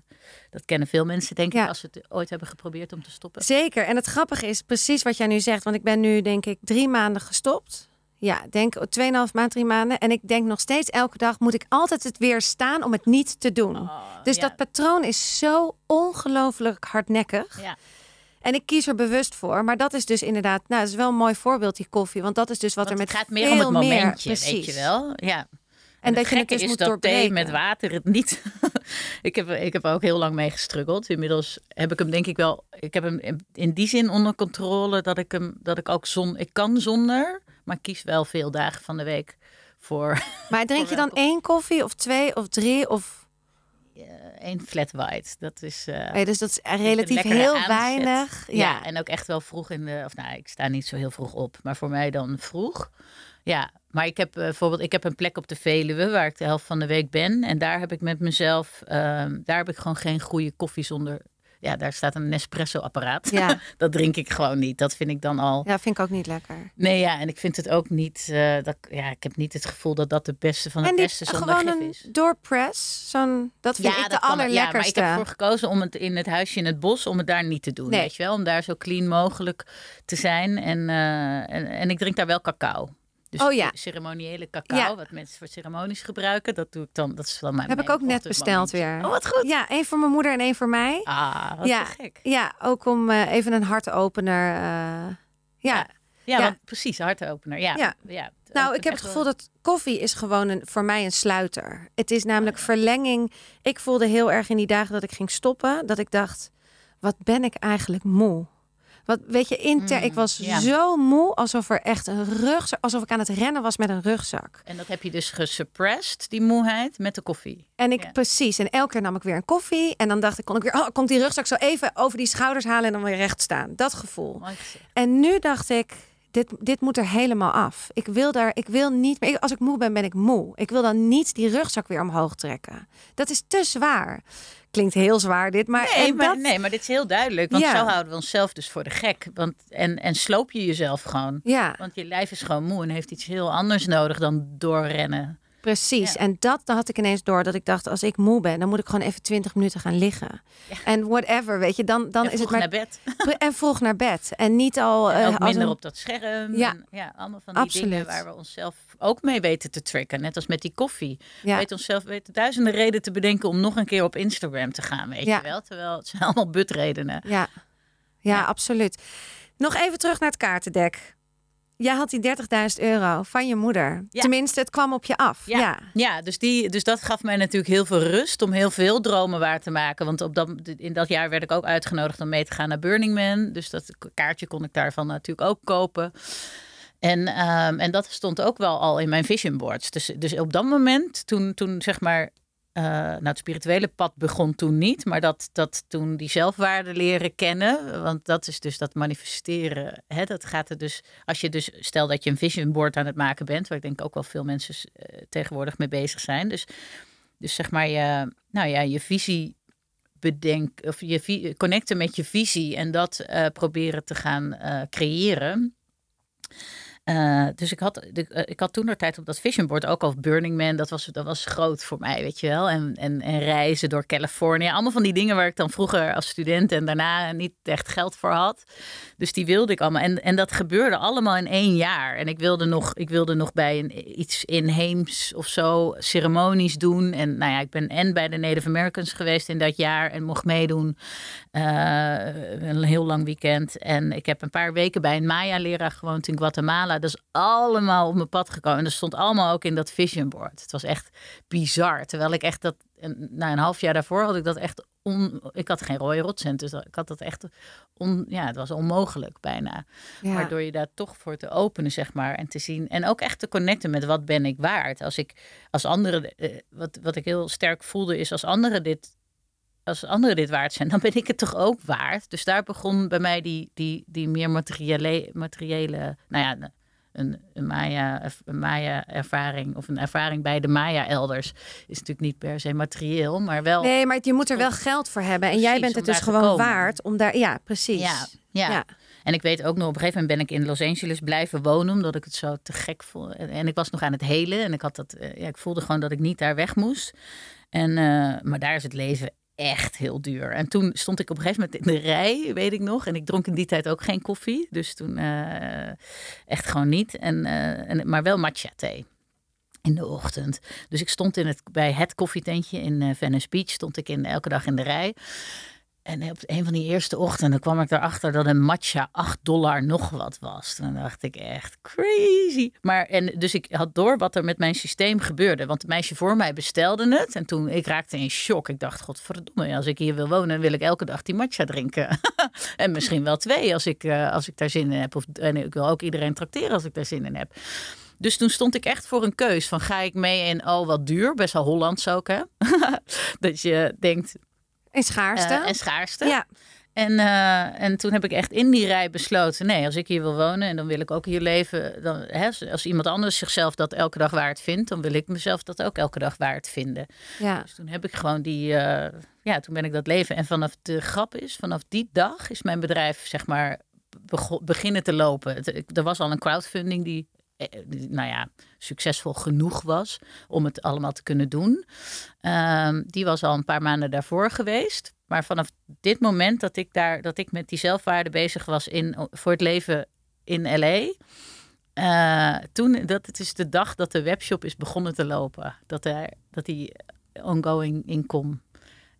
dat kennen veel mensen denk ik als ze het ooit hebben geprobeerd om te stoppen. Zeker. En het grappige is precies wat jij nu zegt. Want ik ben nu denk ik drie maanden gestopt. Ja, denk 2,5 maand, drie maanden. En ik denk nog steeds elke dag moet ik altijd het weer staan om het niet te doen. Oh, dus ja. dat patroon is zo ongelooflijk hardnekkig. Ja. En ik kies er bewust voor. Maar dat is dus inderdaad, nou, dat is wel een mooi voorbeeld, die koffie. Want dat is dus wat want er met het gaat meer om het momentje, weet je wel. Ja. En, dat je het dus is moet dat doorbreken. thee met water het niet. (laughs) ik, heb, ik heb er ook heel lang mee gestruggeld. Inmiddels heb ik hem denk ik wel. Ik heb hem in- die zin onder controle dat ik hem dat ik ook zon. Ik kan zonder, maar ik kies wel veel dagen van de week voor (laughs) Maar drink je dan één koffie of twee of drie? Of... één flat white. Dat is. Nee, dus dat is relatief heel aanzet. weinig. Ja. Ja. en ook echt wel vroeg in de. Of nou, ik sta niet zo heel vroeg op, maar voor mij dan vroeg. Ja, maar ik heb eh, bijvoorbeeld, ik heb een plek op de Veluwe waar ik de helft van de week ben. En daar heb ik met mezelf, ehm, daar heb ik gewoon geen goede koffie zonder. Ja, daar staat een Nespresso-apparaat. Ja. (laughs) dat drink ik gewoon niet. Dat vind ik dan al. ja, vind ik ook niet lekker. Nee, ja, en ik vind het ook niet. eh, dat, ja, ik heb niet het gevoel dat dat de beste van die beste gewoon een is. doorpress, zo'n, dat vind ik de kan- Ja, maar ik allerlekkerste. heb ervoor gekozen om het in het huisje in het bos, om het daar niet te doen. Nee. Weet je wel? Om daar zo clean mogelijk te zijn. En, eh, en, en ik drink daar wel cacao. Dus Oh ja. ceremoniële cacao, Ja. wat mensen voor ceremonies gebruiken. Dat doe ik dan. Dat is dan mijn heb ik ook net besteld weer. Oh, wat goed. Ja, één voor mijn moeder en één voor mij. Ah, wat ja, gek. ja, ook om eh, even een hartopener. eh ja. Ja, Ja, Ja. Want, precies, hartopener. Ja. Ja. ja. Nou, ik heb het gevoel dat koffie is gewoon een, voor mij een sluiter. Het is namelijk verlenging. Ik voelde heel erg in die dagen dat ik ging stoppen, dat ik dacht, wat ben ik eigenlijk moe? Wat weet je, inter, Mm, ik was ja. zo moe, alsof er echt een rugzak, alsof ik aan het rennen was met een rugzak. En dat heb je dus gesuppressed, die moeheid, met de koffie. En ik Ja. precies, en elke keer nam ik weer een koffie en dan dacht ik, kon ik weer, oh, komt die rugzak zo even over die schouders halen en dan weer recht staan. Dat gevoel. En nu dacht ik, dit, dit moet er helemaal af. Ik wil daar, ik wil niet meer. Als ik moe ben, ben ik moe. Ik wil dan niet die rugzak weer omhoog trekken. Dat is te zwaar. Klinkt heel zwaar dit, maar, Nee, en maar, dat, nee, maar dit is heel duidelijk. Want Ja. zo houden we onszelf dus voor de gek. Want, en, en sloop je jezelf gewoon. ja, Want je lijf is gewoon moe en heeft iets heel anders nodig dan doorrennen. Precies. Ja. En dat dan had ik ineens door dat ik dacht, als ik moe ben, dan moet ik gewoon even 20 minuten gaan liggen. En whatever, weet je, dan, dan en is het maar naar bed. en vroeg naar bed en niet al En eh, als minder een- op dat scherm. Ja. En, ja, allemaal van die Absoluut. dingen waar we onszelf ook mee weten te tricken. Net als met die koffie. We Ja. weten onszelf weten duizenden redenen te bedenken om nog een keer op Instagram te gaan. Weet je wel? Terwijl het zijn allemaal butredenen. Ja, Ja. absoluut. Nog even terug naar het kaartendek. Jij had die 30.000 euro van je moeder. Ja. Tenminste, het kwam op je af. Ja, ja. ja dus, die, dus dat gaf mij natuurlijk heel veel rust om heel veel dromen waar te maken. Want op dat, in dat jaar werd ik ook uitgenodigd om mee te gaan naar Burning Man. Dus dat kaartje kon ik daarvan natuurlijk ook kopen. En, ehm, en dat stond ook wel al in mijn vision boards. Dus, dus op dat moment, toen, toen zeg maar. Eh, nou, het spirituele pad begon toen niet, maar dat, dat toen die zelfwaarde leren kennen, want dat is dus dat manifesteren. Hè, dat gaat er dus, als je dus, stel dat je een vision board aan het maken bent, waar ik denk ook wel veel mensen eh, tegenwoordig mee bezig zijn. Dus, dus zeg maar je, nou ja, je visie bedenken, of je connecten met je visie en dat eh, proberen te gaan creëren. Eh, dus ik had, eh, ik had toen de tijd op dat vision board ook al Burning Man. Dat was, dat was groot voor mij, weet je wel. En, en, en reizen door Californië. Allemaal van die dingen waar ik dan vroeger als student en daarna niet echt geld voor had. Dus die wilde ik allemaal. En, en dat gebeurde allemaal in één jaar. En ik wilde nog, ik wilde nog bij een, iets inheems of zo ceremonies doen. En nou ja, ik ben en bij de Native Americans geweest in dat jaar en mocht meedoen. Eh, een heel lang weekend. En ik heb een paar weken bij een Maya-leraar gewoond in Guatemala. Dat is allemaal op mijn pad gekomen. En dat stond allemaal ook in dat vision board. Het was echt bizar. Terwijl ik echt dat... Na een half jaar daarvoor had ik dat echt... On, ik had geen rode rotcent. Dus ik had dat echt... On, ja, het was onmogelijk bijna. Ja. Maar door je daar toch voor te openen, zeg maar. En te zien. En ook echt te connecten met wat ben ik waard. Als ik als anderen. eh, wat, wat ik heel sterk voelde is als anderen dit. Als anderen dit waard zijn, dan ben ik het toch ook waard. Dus daar begon bij mij die, die, die meer materiële, materiële nou ja, een, een Maya, een Maya ervaring of een ervaring bij de Maya elders is natuurlijk niet per se materieel, maar wel. Nee, maar je moet er wel geld voor hebben. En jij bent het dus gewoon komen. waard om daar... Ja, precies. Ja, ja. Ja. En ik weet ook nog, op een gegeven moment ben ik in Los Angeles blijven wonen, omdat ik het zo te gek vond. En, en ik was nog aan het helen en ik, had dat, eh, ja, ik voelde gewoon dat ik niet daar weg moest. En, eh, maar daar is het leven echt heel duur. En toen stond ik op een gegeven moment in de rij, weet ik nog. En ik dronk in die tijd ook geen koffie, dus toen eh, echt gewoon niet. En, eh, en, maar wel matcha thee. In de ochtend. Dus ik stond in het, bij het koffietentje in eh, Venice Beach. Stond ik in, elke dag in de rij. En op een van die eerste ochtenden kwam ik erachter dat een matcha 8 dollar nog wat was. Toen dacht ik echt crazy. Maar en dus ik had door wat er met mijn systeem gebeurde. Want het meisje voor mij bestelde het. En toen ik raakte in shock. Ik dacht, godverdomme, als ik hier wil wonen, wil ik elke dag die matcha drinken. (laughs) en misschien wel twee als ik, uh, als ik daar zin in heb. Of, en ik wil ook iedereen trakteren als ik daar zin in heb. Dus toen stond ik echt voor een keus van ga ik mee in oh wat duur, best wel Hollands ook hè. (laughs) dat je denkt, en schaarste. Uh, en schaarste. Ja. En, uh, en toen heb ik echt in die rij besloten: nee, als ik hier wil wonen en dan wil ik ook hier leven. Dan, hè, als iemand anders zichzelf dat elke dag waard vindt, dan wil ik mezelf dat ook elke dag waard vinden. Ja. Dus toen heb ik gewoon die. Uh, ja, toen ben ik dat leven. En vanaf de grap is, vanaf die dag is mijn bedrijf, zeg maar, beginnen te lopen. Het, er was al een crowdfunding die nou ja, succesvol genoeg was om het allemaal te kunnen doen. Um, die was al een paar maanden daarvoor geweest. Maar vanaf dit moment dat ik daar, dat ik met die zelfwaarde bezig was in, voor het leven in LA. Uh, toen, dat het is de dag dat de webshop is begonnen te lopen. Dat, er, dat die ongoing income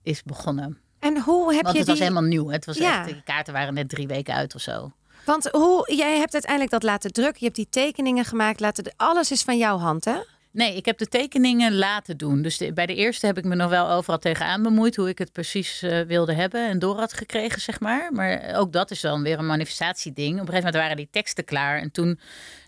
is begonnen. En hoe heb Want je het die... was helemaal nieuw. Het was Ja. echt, de kaarten waren net drie weken uit of zo. Want hoe, jij hebt uiteindelijk dat laten drukken. Je hebt die tekeningen gemaakt. Laten, alles is van jouw hand, hè? Nee, ik heb de tekeningen laten doen. Dus bij de eerste heb ik me nog wel overal tegenaan bemoeid hoe ik het precies eh, wilde hebben en door had gekregen, zeg maar. Maar ook dat is dan weer een manifestatieding. Op een gegeven moment waren die teksten klaar en toen,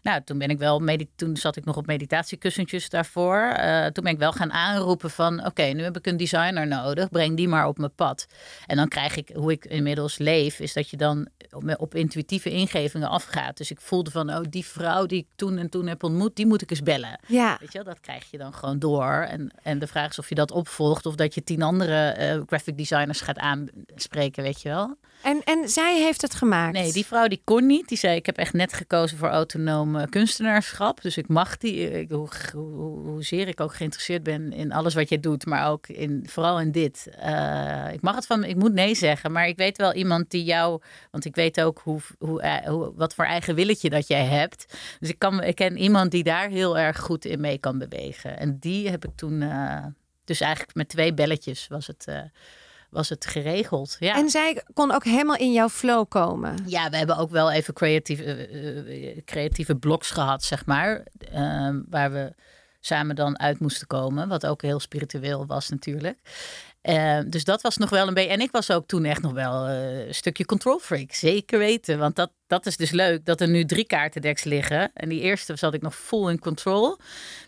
nou, toen ben ik wel, toen zat ik nog op meditatiekussentjes daarvoor. Eh, toen ben ik wel gaan aanroepen van, oké, nu heb ik een designer nodig, breng die maar op mijn pad. En dan krijg ik, hoe ik inmiddels leef, is dat je dan op, op intuïtieve ingevingen afgaat. Dus ik voelde van, oh, die vrouw die ik toen en toen heb ontmoet, die moet ik eens bellen. Ja. Weet je wel, dat krijg je dan gewoon door. En, en de vraag is of je dat opvolgt of dat je tien andere eh, graphic designers gaat aanspreken, weet je wel. En, en zij heeft het gemaakt. Nee, die vrouw die kon niet. Die zei, ik heb echt net gekozen voor autonoom eh, kunstenaarschap. Dus ik mag die, ik, hoe, hoe, hoezeer ik ook geïnteresseerd ben in alles wat jij doet. Maar ook in, vooral in dit. Eh, ik mag het van, ik moet nee zeggen. Maar ik weet wel iemand die jou, want ik weet ook hoe, hoe, eh, hoe, wat voor eigen willetje dat jij hebt. Dus ik, kan, ik ken iemand die daar heel erg goed in mee kan bewegen. En die heb ik toen, eh, dus eigenlijk met twee belletjes was het, eh, was het geregeld. Ja. En zij kon ook helemaal in jouw flow komen. Ja, we hebben ook wel even creatieve, eh, eh, creatieve bloks gehad, zeg maar. ehm, waar we samen dan uit moesten komen. Wat ook heel spiritueel was natuurlijk. Ehm, dus dat was nog wel een beetje... En ik was ook toen echt nog wel eh, een stukje control freak. Zeker weten. Want dat, dat is dus leuk dat er nu drie kaartendeks liggen. En die eerste zat ik nog full in control.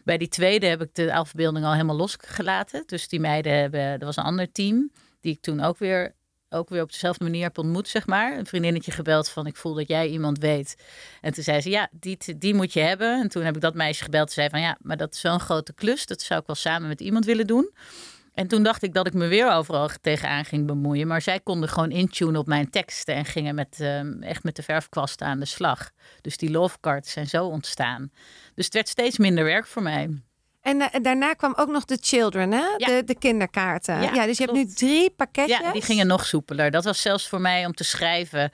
Bij die tweede heb ik de afbeelding al helemaal losgelaten. Dus die meiden hebben... Er was een ander team die ik toen ook weer ook weer op dezelfde manier heb ontmoet, zeg maar. Een vriendinnetje gebeld van, ik voel dat jij iemand weet. En toen zei ze, ja, die, die moet je hebben. En toen heb ik dat meisje gebeld en zei van, ja, maar dat is zo'n grote klus. Dat zou ik wel samen met iemand willen doen. En toen dacht ik dat ik me weer overal tegenaan ging bemoeien. Maar zij konden gewoon intunen op mijn teksten en gingen met, ehm, echt met de verfkwasten aan de slag. Dus die love cards zijn zo ontstaan. Dus het werd steeds minder werk voor mij. En eh, daarna kwam ook nog de children, hè? Ja. De, de kinderkaarten. Ja, Ja, dus je hebt nu drie pakketjes. Ja, die gingen nog soepeler. Dat was zelfs voor mij om te schrijven.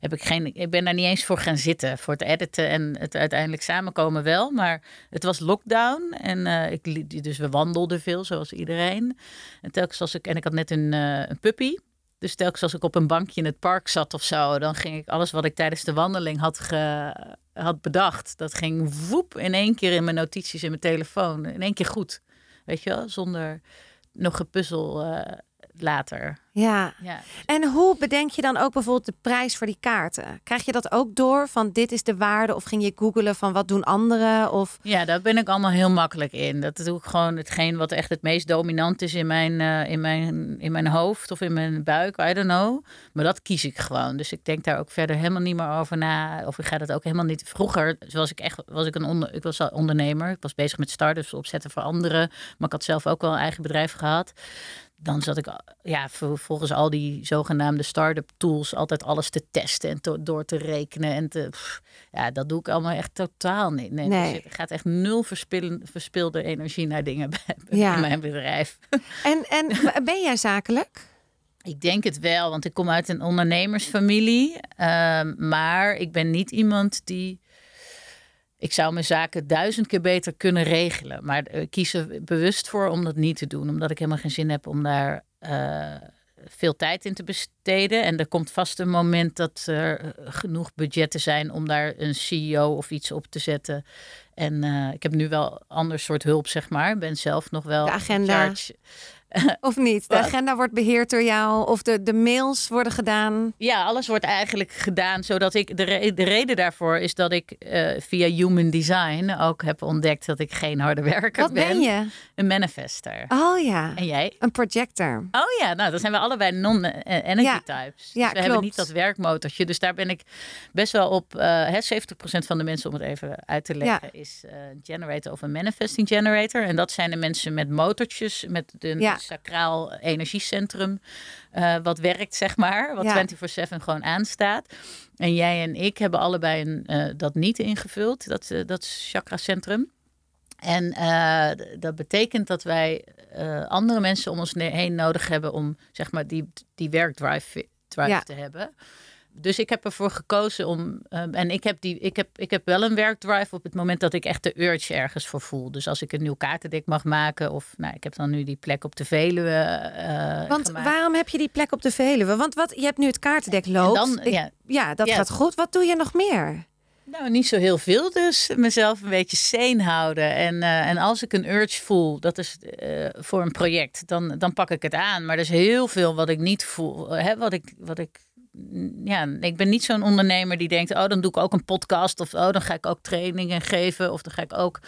Heb ik, geen, ik ben daar niet eens voor gaan zitten. Voor het editen en het uiteindelijk samenkomen wel. Maar het was lockdown. En, eh, ik, dus we wandelden veel, zoals iedereen. En telkens als ik. En ik had net een, eh, een puppy. Dus telkens als ik op een bankje in het park zat of zo, dan ging ik alles wat ik tijdens de wandeling had, ge, had bedacht, dat ging woep in één keer in mijn notities in mijn telefoon. In één keer goed. Weet je wel, zonder nog gepuzzel eh, later. Ja. Ja. En hoe bedenk je dan ook bijvoorbeeld de prijs voor die kaarten? Krijg je dat ook door van dit is de waarde? Of ging je googelen van wat doen anderen? Of Ja, daar ben ik allemaal heel makkelijk in. Dat doe ik gewoon hetgeen wat echt het meest dominant is in mijn, eh, in mijn, in mijn hoofd of in mijn buik, I don't know. Maar dat kies ik gewoon. Dus ik denk daar ook verder helemaal niet meer over na. Of ik ga dat ook helemaal niet. Vroeger was ik echt was ik een onder, ik was ondernemer. Ik was bezig met start-ups opzetten voor anderen. Maar ik had zelf ook wel een eigen bedrijf gehad. Dan zat ik ja, vol- volgens al die zogenaamde start-up tools altijd alles te testen en door te rekenen. En te, pff, ja, dat doe ik allemaal echt totaal niet. Nee, Nee. Er gaat echt nul verspilde energie naar dingen bij, (laughs) Ja. in mijn bedrijf. (laughs) en, en ben jij zakelijk? Ik denk het wel, want ik kom uit een ondernemersfamilie. Ehm, maar ik ben niet iemand die. Ik zou mijn zaken duizend keer beter kunnen regelen. Maar ik kies er bewust voor om dat niet te doen. Omdat ik helemaal geen zin heb om daar. eh, veel tijd in te besteden. En er komt vast een moment dat er genoeg budgetten zijn om daar een CEO of iets op te zetten. En ik heb nu wel ander soort hulp, zeg maar. Ik ben zelf nog wel. De agenda. (laughs) Of niet? De agenda wordt beheerd door jou of de, de mails worden gedaan? Ja, alles wordt eigenlijk gedaan zodat ik. De, de reden daarvoor is dat ik uh, via Human Design ook heb ontdekt dat ik geen harde werker Wat ben. ben je? Een manifester. Oh ja. En jij? Een projector. Oh ja, nou dan zijn we allebei non-energy ja. types. Ja, dus we hebben niet dat werkmotortje. Dus daar ben ik best wel op. Uh, 70% van de mensen, om het even uit te leggen, ja. is uh, generator of een manifesting generator. En dat zijn de mensen met motortjes, met de. Ja sacraal energiecentrum. Uh, wat werkt, zeg maar. Wat ja. 24-7 gewoon aanstaat. En jij en ik hebben allebei een, uh, dat niet ingevuld, dat, uh, dat chakracentrum. En dat betekent dat wij andere mensen om ons heen nodig hebben om zeg maar die, die werkdrive drive ja. te hebben dus ik heb ervoor gekozen om. Um, en ik heb, die, ik, heb, ik heb wel een werkdrive op het moment dat ik echt de urge ergens voor voel. Dus als ik een nieuw kaartendek mag maken. Of nou, ik heb dan nu die plek op de Veluwe. Uh, Want gemaakt. waarom heb je die plek op de Veluwe? Want wat, je hebt nu het kaartendek loopt. Dan, ik, ja, ja, dat ja. gaat goed. Wat doe je nog meer? Nou, niet zo heel veel dus. Mezelf een beetje sane houden. En, uh, en als ik een urge voel, dat is uh, voor een project, dan, dan pak ik het aan. Maar er is heel veel wat ik niet voel. Hè, wat ik, wat ik ja, ik ben niet zo'n ondernemer die denkt: oh, dan doe ik ook een podcast. Of oh, dan ga ik ook trainingen geven. Of dan ga ik ook.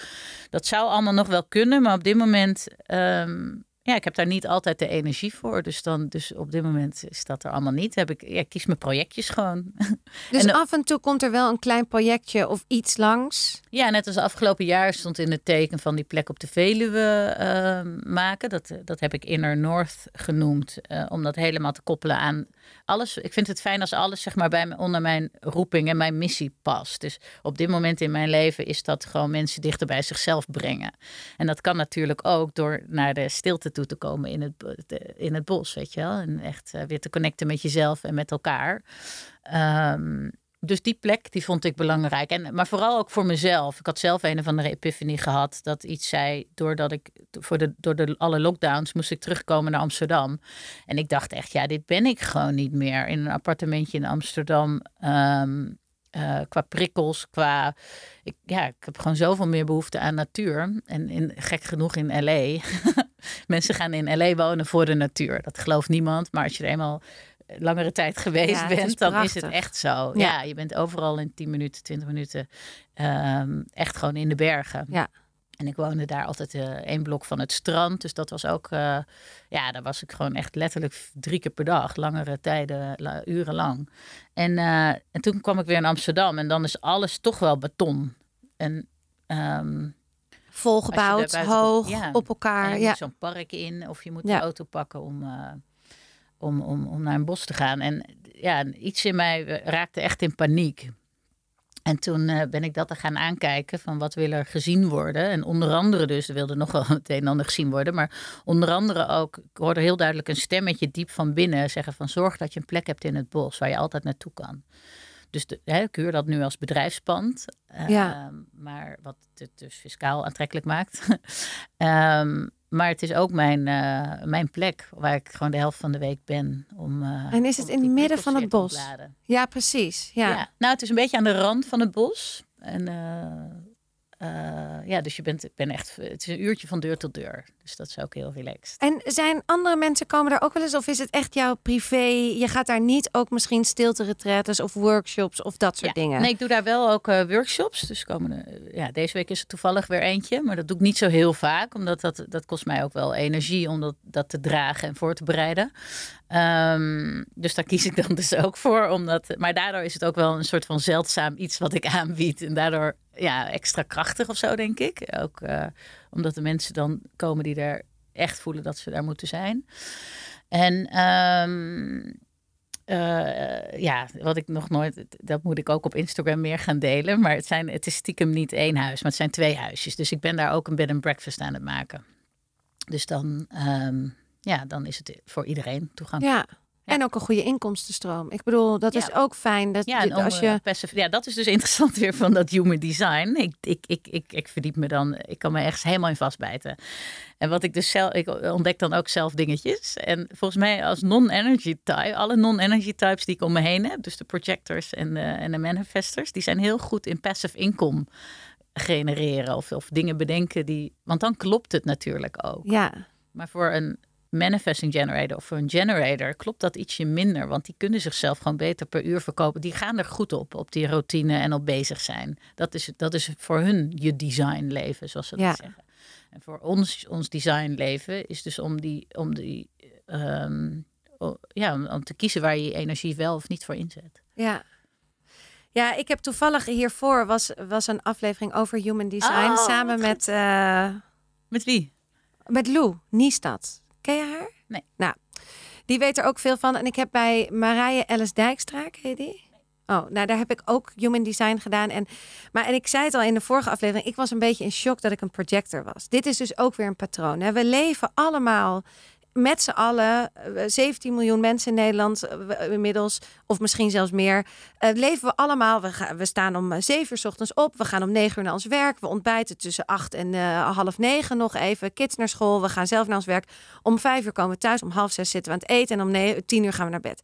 Dat zou allemaal nog wel kunnen. Maar op dit moment. Um, ja, ik heb daar niet altijd de energie voor. Dus, dan, dus op dit moment is dat er allemaal niet. Heb ik, ja, ik kies mijn projectjes gewoon. (laughs) Dus en af en toe komt er wel een klein projectje of iets langs? Ja, net als afgelopen jaar stond in het teken van die plek op de Veluwe uh, maken. Dat, dat heb ik Inner North genoemd. Uh, om dat helemaal te koppelen aan alles. Ik vind het fijn als alles zeg maar, bij onder mijn roeping en mijn missie past. Dus op dit moment in mijn leven is dat gewoon mensen dichter bij zichzelf brengen. En dat kan natuurlijk ook door naar de stilte toe te komen in het, in het bos, weet je wel. En echt uh, weer te connecten met jezelf en met elkaar. Um, dus die plek, die vond ik belangrijk. En, maar vooral ook voor mezelf. Ik had zelf een of andere epiphanie gehad. Dat iets zei, doordat ik voor de, door de, alle lockdowns moest ik terugkomen naar Amsterdam. En ik dacht echt, ja, dit ben ik gewoon niet meer. In een appartementje in Amsterdam. Um, uh, qua prikkels, qua. Ja, ik heb gewoon zoveel meer behoefte aan natuur. En in, gek genoeg in LA. (laughs) Mensen gaan in LA wonen voor de natuur. Dat gelooft niemand. Maar als je er eenmaal langere tijd geweest ja, bent, is dan is het echt zo. Ja. ja. je bent overal in 10 minuten, 20 minuten um, echt gewoon in de bergen. Ja. En ik woonde daar altijd uh, één blok van het strand. Dus dat was ook, uh, ja, daar was ik gewoon echt letterlijk drie keer per dag, langere tijden, la, urenlang. En, uh, en toen kwam ik weer in Amsterdam en dan is alles toch wel beton. En um, volgebouwd, hoog, ja, op elkaar. En je ja. zo'n park in of je moet ja. de auto pakken om om, om, om naar een bos te gaan. En ja, iets in mij raakte echt in paniek. En toen uh, ben ik dat te gaan aankijken van wat wil er gezien worden. En onder andere dus, er wilde nog wel (laughs) het een en ander gezien worden. Maar onder andere ook, ik hoorde heel duidelijk een stemmetje diep van binnen zeggen van zorg dat je een plek hebt in het bos waar je altijd naartoe kan. Dus de, hè, ik huur dat nu als bedrijfspand. Ja. Uh, maar wat het dus fiscaal aantrekkelijk maakt. um, (laughs) maar het is ook mijn, uh, mijn plek waar ik gewoon de helft van de week ben. Om, uh, en is het in het midden van het bos? Ja, precies. Ja. ja. Nou, het is een beetje aan de rand van het bos. En uh, ja, dus je bent, ben echt, het is een uurtje van deur tot deur. Dus dat is ook heel relaxed. En zijn andere mensen komen daar ook wel eens? Of is het echt jouw privé? Je gaat daar niet ook misschien stilte of workshops of dat soort ja. dingen? Nee, ik doe daar wel ook uh, workshops. Dus komende, ja, deze week is er toevallig weer eentje. Maar dat doe ik niet zo heel vaak. Omdat dat, dat kost mij ook wel energie om dat, dat te dragen en voor te bereiden. Um, dus daar kies ik dan dus ook voor. Omdat, maar daardoor is het ook wel een soort van zeldzaam iets wat ik aanbied. En daardoor ja, extra krachtig of zo, denk ik. Ook uh, omdat de mensen dan komen die er echt voelen dat ze daar moeten zijn. En um, uh, ja, wat ik nog nooit, dat moet ik ook op Instagram meer gaan delen. Maar het, zijn, het is stiekem niet één huis, maar het zijn twee huisjes. Dus ik ben daar ook een bed and breakfast aan het maken. Dus dan, um, ja, dan is het voor iedereen toegankelijk. Ja. En ook een goede inkomstenstroom. Ik bedoel, dat is ook fijn. Dat Ja, je- als eh, je... passive- ja, dat is dus (laughs) interessant weer van dat human design. Ik, ik, ik, ik, ik verdiep me dan, ik kan me echt helemaal in vastbijten. En wat ik dus zelf, ik ontdek dan ook zelf dingetjes. En volgens mij als non-energy type, alle non-energy types die ik om me heen heb, dus de projectors en de, en de manifestors, die zijn heel goed in passive income genereren of, of dingen bedenken die, want dan klopt het natuurlijk ook. Ja, Maar voor een manifesting generator of voor een generator klopt dat ietsje minder. Want die kunnen zichzelf gewoon beter per uur verkopen. Die gaan er goed op, op die routine en op bezig zijn. Dat is, dat is voor hun je design leven, zoals ze dat Ja. zeggen. En voor ons, ons design leven is dus om die, om die ehm, ja, om- om te kiezen waar je je energie wel of niet voor inzet. ja. Ja, ik heb toevallig hiervoor was, was een aflevering over human design Oh, samen met, eh, Met wie? met Lou Niestad. Ken je haar? Nee. Nou, die weet er ook veel van. En ik heb bij Marije Ellis Dijkstra, ken je die? Oh, nou daar heb ik ook human design gedaan. En, maar en ik zei het al in de vorige aflevering, ik was een beetje in shock dat ik een projector was. Dit is dus ook weer een patroon. Hè? We leven allemaal met z'n allen, eh, 17 miljoen mensen in Nederland eh, we- inmiddels, of misschien zelfs meer, eh, leven we allemaal. We, gaan, we staan om eh, 7 uur 's ochtends op, we gaan om 9 uur naar ons werk, we ontbijten tussen 8 en eh, half 9 nog even, kids naar school, we gaan zelf naar ons werk. Om 5 uur komen we thuis, om half 6 zitten we aan het eten en om 9, 10 uur gaan we naar bed.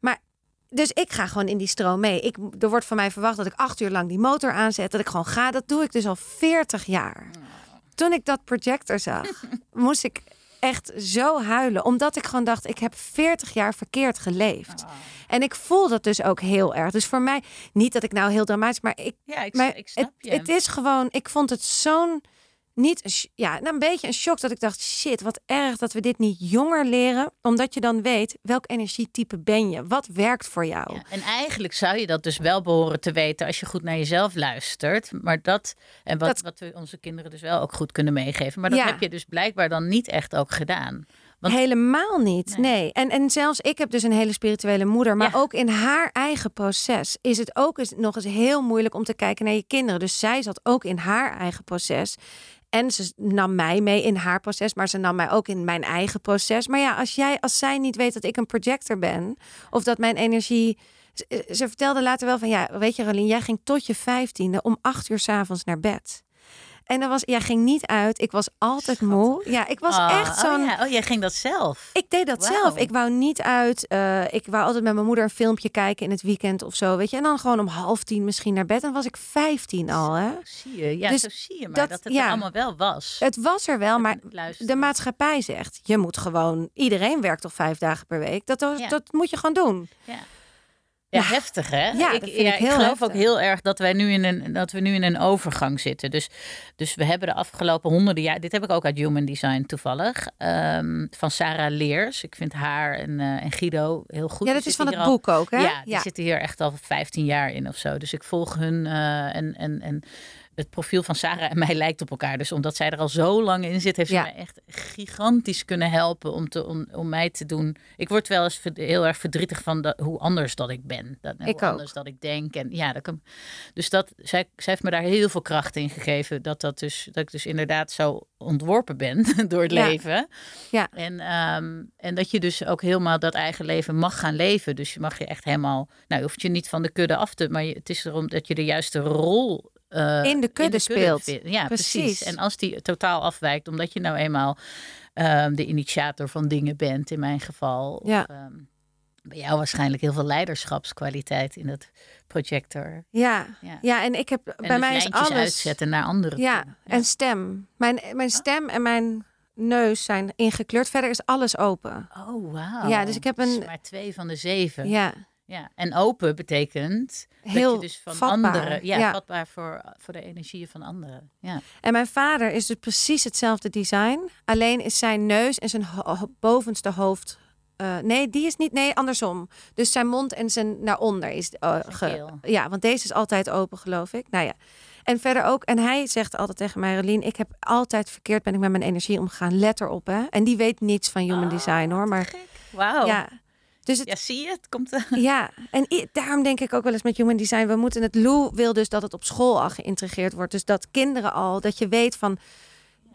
Maar dus ik ga gewoon in die stroom mee. Ik, er wordt van mij verwacht dat ik acht uur lang die motor aanzet. Dat ik gewoon ga. Dat doe ik dus al 40 jaar. Toen ik dat projector zag, (laughs) moest ik echt zo huilen. Omdat ik gewoon dacht, ik heb 40 jaar verkeerd geleefd. En ik voel dat dus ook heel erg. Dus voor mij, niet dat ik nou heel dramatisch, maar ik, Ja, ik, maar ik snap het, je. het is gewoon, ik vond het zo'n, niet, ja, nou, een beetje een shock dat ik dacht, shit, wat erg dat we dit niet jonger leren. Omdat je dan weet, welk energietype ben je? Wat werkt voor jou? Ja, en eigenlijk zou je dat dus wel behoren te weten als je goed naar jezelf luistert. Maar dat, en wat, Dat- wat we onze kinderen dus wel ook goed kunnen meegeven. Maar dat Ja. heb je dus blijkbaar dan niet echt ook gedaan. Want- Helemaal niet. Nee. Nee. En, en zelfs ik heb dus een hele spirituele moeder. Maar Ja. ook in haar eigen proces is het ook eens, nog eens heel moeilijk om te kijken naar je kinderen. Dus zij zat ook in haar eigen proces. En ze nam mij mee in haar proces, maar ze nam mij ook in mijn eigen proces. Maar ja, als, jij, als zij niet weet dat ik een projector ben, of dat mijn energie. Ze, ze vertelde later wel van ja, weet je, Rolien, jij ging tot je vijftiende om acht uur s'avonds naar bed. En dan was, jij ging niet uit. Ik was altijd moe. Ja, ik was Ah, echt zo'n. Oh, ja. oh, jij ging dat zelf. Ik deed dat zelf. Ik wou niet uit. eh, ik wou altijd met mijn moeder een filmpje kijken in het weekend of zo. Weet je. En dan gewoon om half tien misschien naar bed. En dan was ik vijftien al. Hè. Zie je, ja, Dus zo zie je maar dat- dat, het ja. er allemaal wel was. Het was er wel, maar Luister. de maatschappij zegt: je moet gewoon. Iedereen werkt toch vijf dagen per week. Dat, dat, Ja. dat moet je gewoon doen. Ja. Ja, Ja. heftig hè? Ja, ik heel geloof heftig. ook heel erg dat wij nu in een, dat we nu in een overgang zitten. Dus, dus we hebben de afgelopen honderden jaar, dit heb ik ook uit Human Design toevallig, ehm, van Sarah Leers. Ik vind haar en, eh, en Guido heel goed. ja, Die dat is van het al- boek ook. Hè? Ja, die zitten hier echt al 15 jaar in of zo. Dus ik volg hun eh, en, en, en het profiel van Sarah en mij lijkt op elkaar. Dus omdat zij er al zo lang in zit, heeft ze Ja. mij echt gigantisch kunnen helpen om, te, om, om mij te doen. Ik word wel eens heel erg verdrietig van dat, hoe anders dat ik ben. Dat, Ik hoe ook. anders dat ik denk. En ja, dat kan, dus dat, zij, zij heeft me daar heel veel kracht in gegeven. Dat, dat, dus, dat ik dus inderdaad zo ontworpen ben (laughs) door het Ja. leven. Ja. En, ehm, en dat je dus ook helemaal dat eigen leven mag gaan leven. Dus je mag je echt helemaal, nou je hoeft je niet van de kudde af te, maar je, het is erom dat je de juiste rol eh, In de kudde speelt. Ja, precies. Precies. En als die totaal afwijkt, omdat je nou eenmaal ehm, de initiator van dingen bent, in mijn geval. Of, ehm, bij jou waarschijnlijk heel veel leiderschapskwaliteit in dat projector. Ja. Ja. ja, en ik heb En bij dus mij is alles. uitzetten naar anderen. Ja, en stem. Mijn, mijn stem en mijn neus zijn ingekleurd. Verder is alles open. Oh, wauw. Ja, dus ik heb een- Dus maar twee van de zeven. Ja, Ja, en open betekent Heel dat je dus van vatbaar, anderen, ja, ja. vatbaar voor, voor de energieën van anderen. Ja. En mijn vader is dus precies hetzelfde design. Alleen is zijn neus en zijn ho- bovenste hoofd. eh, nee, die is niet. Nee, andersom. Dus zijn mond en zijn naar onder is. Zijn ge- ja, want deze is altijd open, geloof ik. Nou ja. En verder ook. En hij zegt altijd tegen mij, Rolien, ik heb altijd verkeerd ben ik met mijn energie omgegaan. Let erop, hè. En die weet niets van human design, hoor. Maar Wauw. Ja. Ja. Dus het, zie je, het komt. eh, Ja, en daarom denk ik ook wel eens met human design, we moeten het Lou wil dus dat het op school al geïntegreerd wordt. Dus dat kinderen al, dat je weet van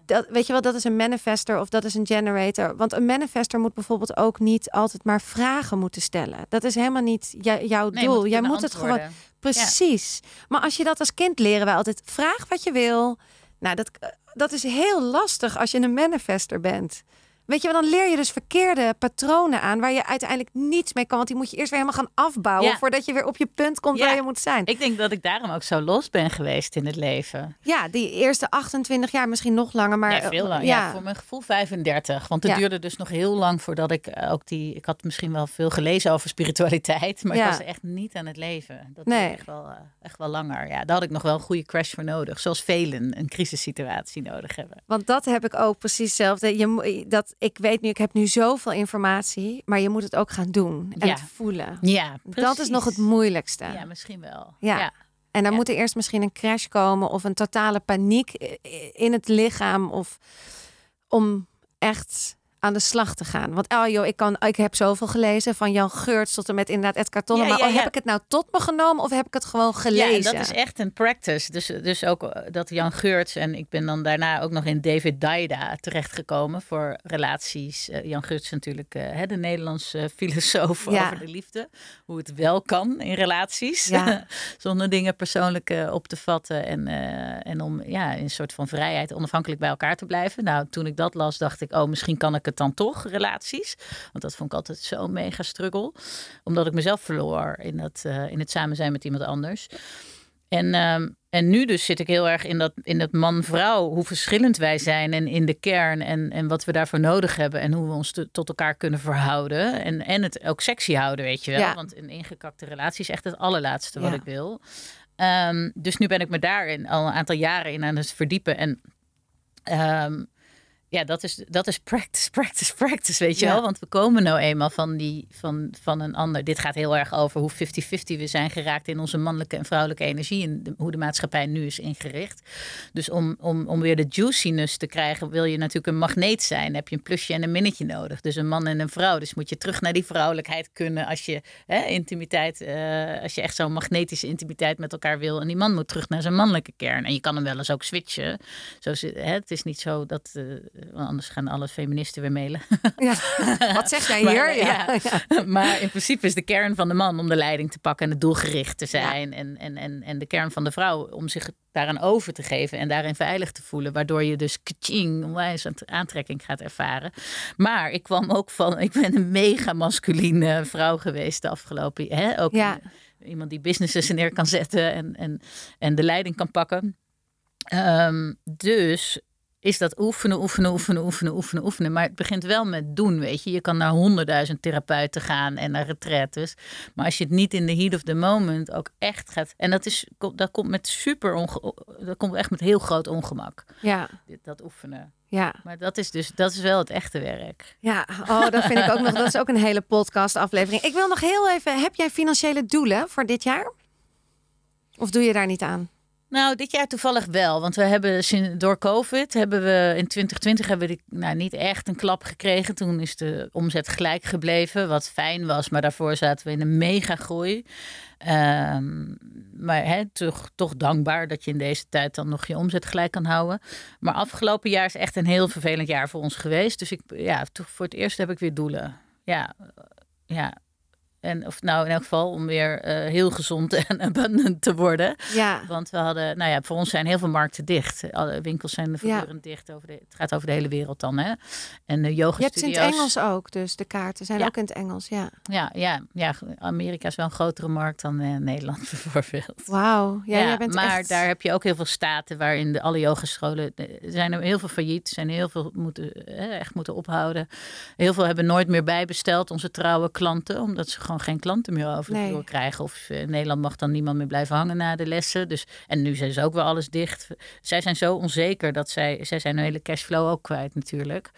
dat, weet je wel, dat is een manifester of dat is een generator. Want een manifester moet bijvoorbeeld ook niet altijd maar vragen moeten stellen. Dat is helemaal niet jouw Nee, doel. moet Jij moet het gewoon precies. Maar als je dat als kind leren wij altijd vraag wat je wil. Nou, dat, dat is heel lastig als je een manifester bent. Weet je, dan leer je dus verkeerde patronen aan waar je uiteindelijk niets mee kan. Want die moet je eerst weer helemaal gaan afbouwen Ja. voordat je weer op je punt komt Ja. waar je moet zijn. Ik denk dat ik daarom ook zo los ben geweest in het leven. Ja, die eerste 28 jaar, misschien nog langer, maar Nee, veel lang. Ja. Ja, voor mijn gevoel 35. Want het Ja. duurde dus nog heel lang voordat ik eh, ook die... Ik had misschien wel veel gelezen over spiritualiteit, (laughs) maar Ja. ik was echt niet aan het leven. Dat Nee. duurde echt wel, eh, echt wel langer. Ja, daar had ik nog wel een goede crash voor nodig. Zoals velen een crisissituatie nodig hebben. Want dat heb ik ook precies hetzelfde. Je, dat, ik weet nu, ik heb nu zoveel informatie, maar je moet het ook gaan doen en Ja. het voelen. Ja, Dat is nog het moeilijkste. Ja, misschien wel. Ja. ja. En dan Ja. moet er eerst misschien een crash komen of een totale paniek in het lichaam of om echt aan de slag te gaan. Want oh joh, ik, kan, ik heb zoveel gelezen van Jan Geurts tot en met inderdaad Ed Cartonnen. Ja, maar ja, oh, ja. heb ik het nou tot me genomen of heb ik het gewoon gelezen? Ja, dat is echt een practice. Dus, dus ook eh, dat Jan Geurts en ik ben dan daarna ook nog in David Daida terechtgekomen voor relaties. Eh, Jan Geurts natuurlijk eh, hè, de Nederlandse (laughs) filosoof over de liefde. Hoe het wel kan in relaties. (laughs) Zonder dingen persoonlijk op te vatten. En, en om ja, in een soort van vrijheid onafhankelijk bij elkaar te blijven. Nou, toen ik dat las, dacht ik, oh, misschien kan ik het dan toch, relaties. Want dat vond ik altijd zo'n mega struggle. Omdat ik mezelf verloor in, dat, eh, in het samen zijn met iemand anders. En, ehm, en nu dus zit ik heel erg in dat, in dat man-vrouw, hoe verschillend wij zijn en in de kern en, en wat we daarvoor nodig hebben en hoe we ons te- tot elkaar kunnen verhouden. En, en het ook sexy houden, weet je wel. Ja. Want een ingekakte relatie is echt het allerlaatste wat Ja. ik wil. Ehm, dus nu ben ik me daarin al een aantal jaren in aan het verdiepen. En ehm, ja, dat is, dat is practice, (laughs) practice, practice, weet je Ja. wel. Want we komen nou eenmaal van, die, van, van een ander. Dit gaat heel erg over hoe 50-50 we zijn geraakt in onze mannelijke en vrouwelijke energie. En de- hoe de maatschappij nu is ingericht. Dus om, om, om weer de juiciness te krijgen, wil je natuurlijk een magneet zijn. Heb je een plusje en een minnetje nodig. Dus een man en een vrouw. Dus moet je terug naar die vrouwelijkheid kunnen als je hè, intimiteit, eh, als je echt zo'n magnetische intimiteit met elkaar wil. En die man moet terug naar zijn mannelijke kern. En je kan hem wel eens ook switchen. Zo, hè, het is niet zo dat, eh, want anders gaan alle feministen weer mailen. Ja. Wat zeg jij (laughs) Maar, hier? eh, Ja. ja. (laughs) maar in principe is de kern van de man om de leiding te pakken en het doelgericht te zijn. En, en, en, en de kern van de vrouw om zich daaraan over te geven en daarin veilig te voelen. Waardoor je dus kaching, onwijs aan- aantrekking gaat ervaren. Maar ik kwam ook van, ik ben een mega masculine vrouw geweest de afgelopen hè? Ook Ja. iemand die businesses neer kan zetten en, en, en de leiding kan pakken. Ehm, dus is dat oefenen, oefenen, oefenen, oefenen, oefenen, oefenen. Maar het begint wel met doen, weet je. Je kan naar honderdduizend therapeuten gaan en naar retraites. Maar als je het niet in de heat of the moment ook echt gaat... En dat, is, dat komt met super... Onge, dat komt echt met heel groot ongemak, Ja. dat oefenen. Ja. Maar dat is dus dat is wel het echte werk. Ja, oh, dat vind ik ook nog. Dat is ook een hele podcast aflevering. Ik wil nog heel even. Heb jij financiële doelen voor dit jaar? Of doe je daar niet aan? Nou, dit jaar toevallig wel. Want we hebben door COVID hebben we in 2020 hebben we nou, niet echt een klap gekregen. Toen is de omzet gelijk gebleven, wat fijn was. Maar daarvoor zaten we in een mega groei. Ehm, maar toch, toch dankbaar dat je in deze tijd dan nog je omzet gelijk kan houden. Maar afgelopen jaar is echt een heel vervelend jaar voor ons geweest. Dus ik, ja, toch voor het eerst heb ik weer doelen. Ja, ja. En of nou in elk geval om weer eh, heel gezond (laughs) en abundant te worden. Ja. Want we hadden, nou ja, voor ons zijn heel veel markten dicht. Alle winkels zijn voortdurend dicht. Over de, het gaat over de hele wereld dan, hè? En de yoga Je hebt het in het Engels ook, dus de kaarten zijn Ja. ook in het Engels. Ja. Ja, ja, ja, Amerika is wel een grotere markt dan eh, Nederland (laughs) bijvoorbeeld. Wauw. Ja, jij bent maar echt... daar heb je ook heel veel staten waarin de, alle yogascholen er zijn er heel veel failliet, zijn heel veel moeten eh, echt moeten ophouden. Heel veel hebben nooit meer bijbesteld onze trouwe klanten, omdat ze gewoon geen klanten meer over de Nee. vloer krijgen. Of eh, in Nederland mag dan niemand meer blijven hangen na de lessen. Dus en nu zijn ze ook weer alles dicht. Zij zijn zo onzeker dat zij zij zijn hun hele cashflow ook kwijt natuurlijk.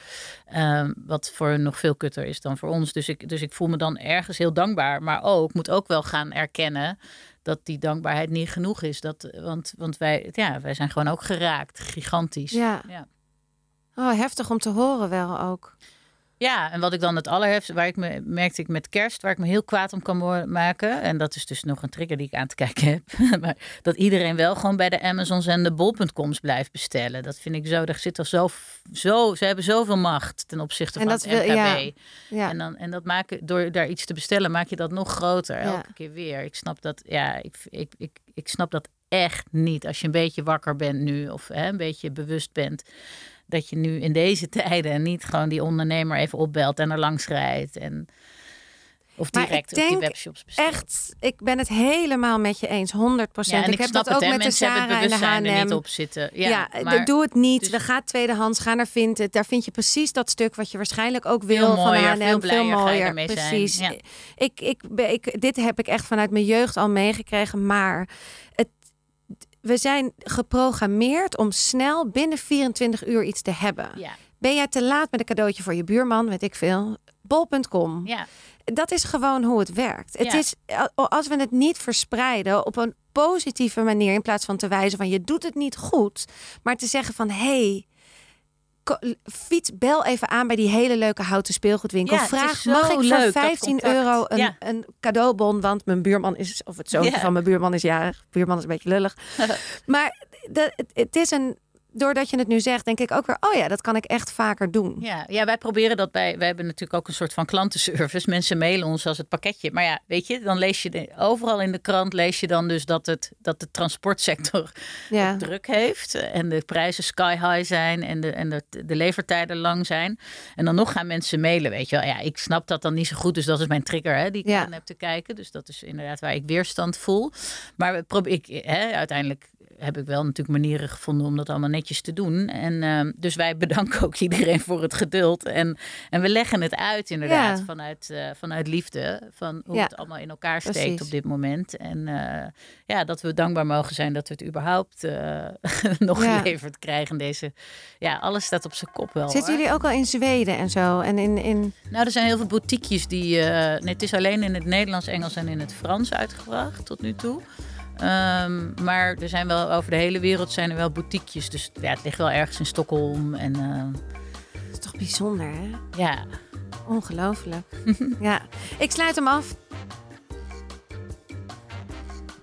Ehm, wat voor hun nog veel kutter is dan voor ons. Dus ik, dus ik voel me dan ergens heel dankbaar. Maar ook moet ook wel gaan erkennen dat die dankbaarheid niet genoeg is. Dat, want, want wij, ja, wij zijn gewoon ook geraakt. Gigantisch. Ja. Ja. Oh, heftig om te horen wel ook. Ja, en wat ik dan het allerhefst, waar ik me merkte ik met kerst, waar ik me heel kwaad om kan maken. En dat is dus nog een trigger die ik aan te kijken heb. (laughs) maar dat iedereen wel gewoon bij de Amazons en de bol.coms blijft bestellen. Dat vind ik zo, er zit al zo, zo ze hebben zoveel macht ten opzichte En van dat het MKB. ja. Ja. En, dan, en dat maken, door daar iets te bestellen, maak je dat nog groter. Ja. Elke keer weer. Ik snap dat, ja, ik, ik, ik, ik snap dat echt niet. Als je een beetje wakker bent nu, of hè, een beetje bewust bent. Dat je nu in deze (laughs) tijden niet gewoon die ondernemer even opbelt en er langs rijdt. En, of Maar ik direct op die webshops bestelt. Echt, ik ben het helemaal met je eens, 100 Ja, en ik, ik, heb dat ook met de Mensen het en de niet H&M. op zitten. Ja, Ja, maar doe het niet. dus- Dan ga tweedehands, ga naar Vinted. Daar vind je precies dat stuk wat je waarschijnlijk ook wil Veel van mooier, H&M. veel ermee zijn. precies. Ja. Ik, ik, dit heb ik echt vanuit mijn jeugd al meegekregen. Maar het, we zijn geprogrammeerd om snel binnen 24 uur iets te hebben. ja, Ben jij te laat met een cadeautje voor je buurman, weet ik veel. Bol.com. ja, Dat is gewoon hoe het werkt. Het Ja. is, als we het niet verspreiden op een positieve manier, in plaats van te wijzen van je doet het niet goed, maar te zeggen van hey, ko- fiets, bel even aan bij die hele leuke houten speelgoedwinkel. Ja, Vraag, zo mag ik leuk, voor dat 15 contact. euro een, Ja. een cadeaubon, want mijn buurman is, of het zoontje Ja. van mijn buurman is jarig. Buurman is een beetje lullig. (laughs) maar de, het, het is een, doordat je het nu zegt, denk ik ook weer, oh ja, dat kan ik echt vaker doen. Ja, ja, wij proberen dat bij. Wij hebben natuurlijk ook een soort van klantenservice. Mensen mailen ons als het pakketje. Maar ja, weet je, dan lees je de, overal in de krant lees je dan dus dat, het, dat de transportsector (laughs) Ja. het druk heeft. En de prijzen sky high zijn en, de, en de, de levertijden lang zijn. En dan nog gaan mensen mailen, weet je wel. Ja, ik snap dat dan niet zo goed. Dus dat is mijn trigger hè, die ik Ja. aan heb te kijken. Dus dat is inderdaad waar ik weerstand voel. Maar we probe- ik, hè, uiteindelijk heb ik wel natuurlijk manieren gevonden om dat allemaal netjes te doen. En ehm, dus wij (laughs) bedanken ook iedereen voor het geduld. En, en we leggen het uit inderdaad Ja. vanuit, eh, vanuit liefde. Van hoe Ja, het allemaal in elkaar steekt precies. op dit moment. En eh, ja, dat we dankbaar mogen zijn dat we het überhaupt eh, (laughs) nog Ja. geleverd krijgen. Deze, ja, alles staat op zijn kop wel. Zitten hoor. jullie ook al in Zweden en zo? En in, in Nou, er zijn heel veel boutiquejes die. nee, het is alleen in het Nederlands, Engels en in het Frans uitgebracht tot nu toe. Ehm, maar er zijn wel over de hele wereld zijn er wel boutiquejes. Dus ja, het ligt wel ergens in Stockholm. En eh, dat is toch bijzonder, hè? ja, Ongelooflijk. (laughs) ja, ik sluit hem af.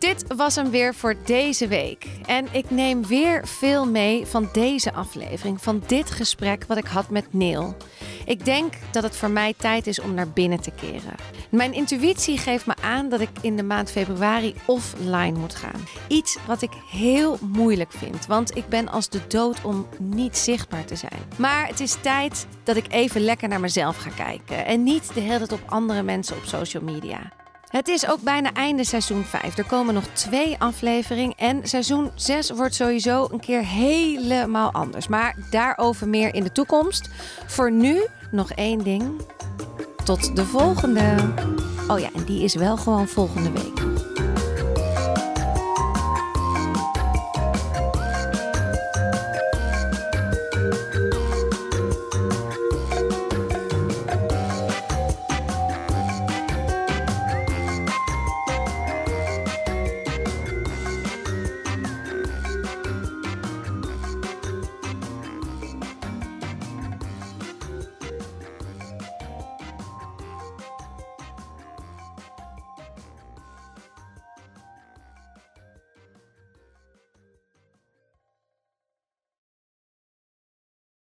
Dit was hem weer voor deze week. En ik neem weer veel mee van deze aflevering, van dit gesprek wat ik had met Neil. Ik denk dat het voor mij tijd is om naar binnen te keren. Mijn intuïtie geeft me aan dat ik in de maand februari offline moet gaan. Iets wat ik heel moeilijk vind, want ik ben als de dood om niet zichtbaar te zijn. Maar het is tijd dat ik even lekker naar mezelf ga kijken en niet de hele tijd op andere mensen op social media. Het is ook bijna einde seizoen 5. Er komen nog twee afleveringen. En seizoen 6 wordt sowieso een keer helemaal anders. Maar daarover meer in de toekomst. Voor nu nog één ding. Tot de volgende. Oh ja, en die is wel gewoon volgende week.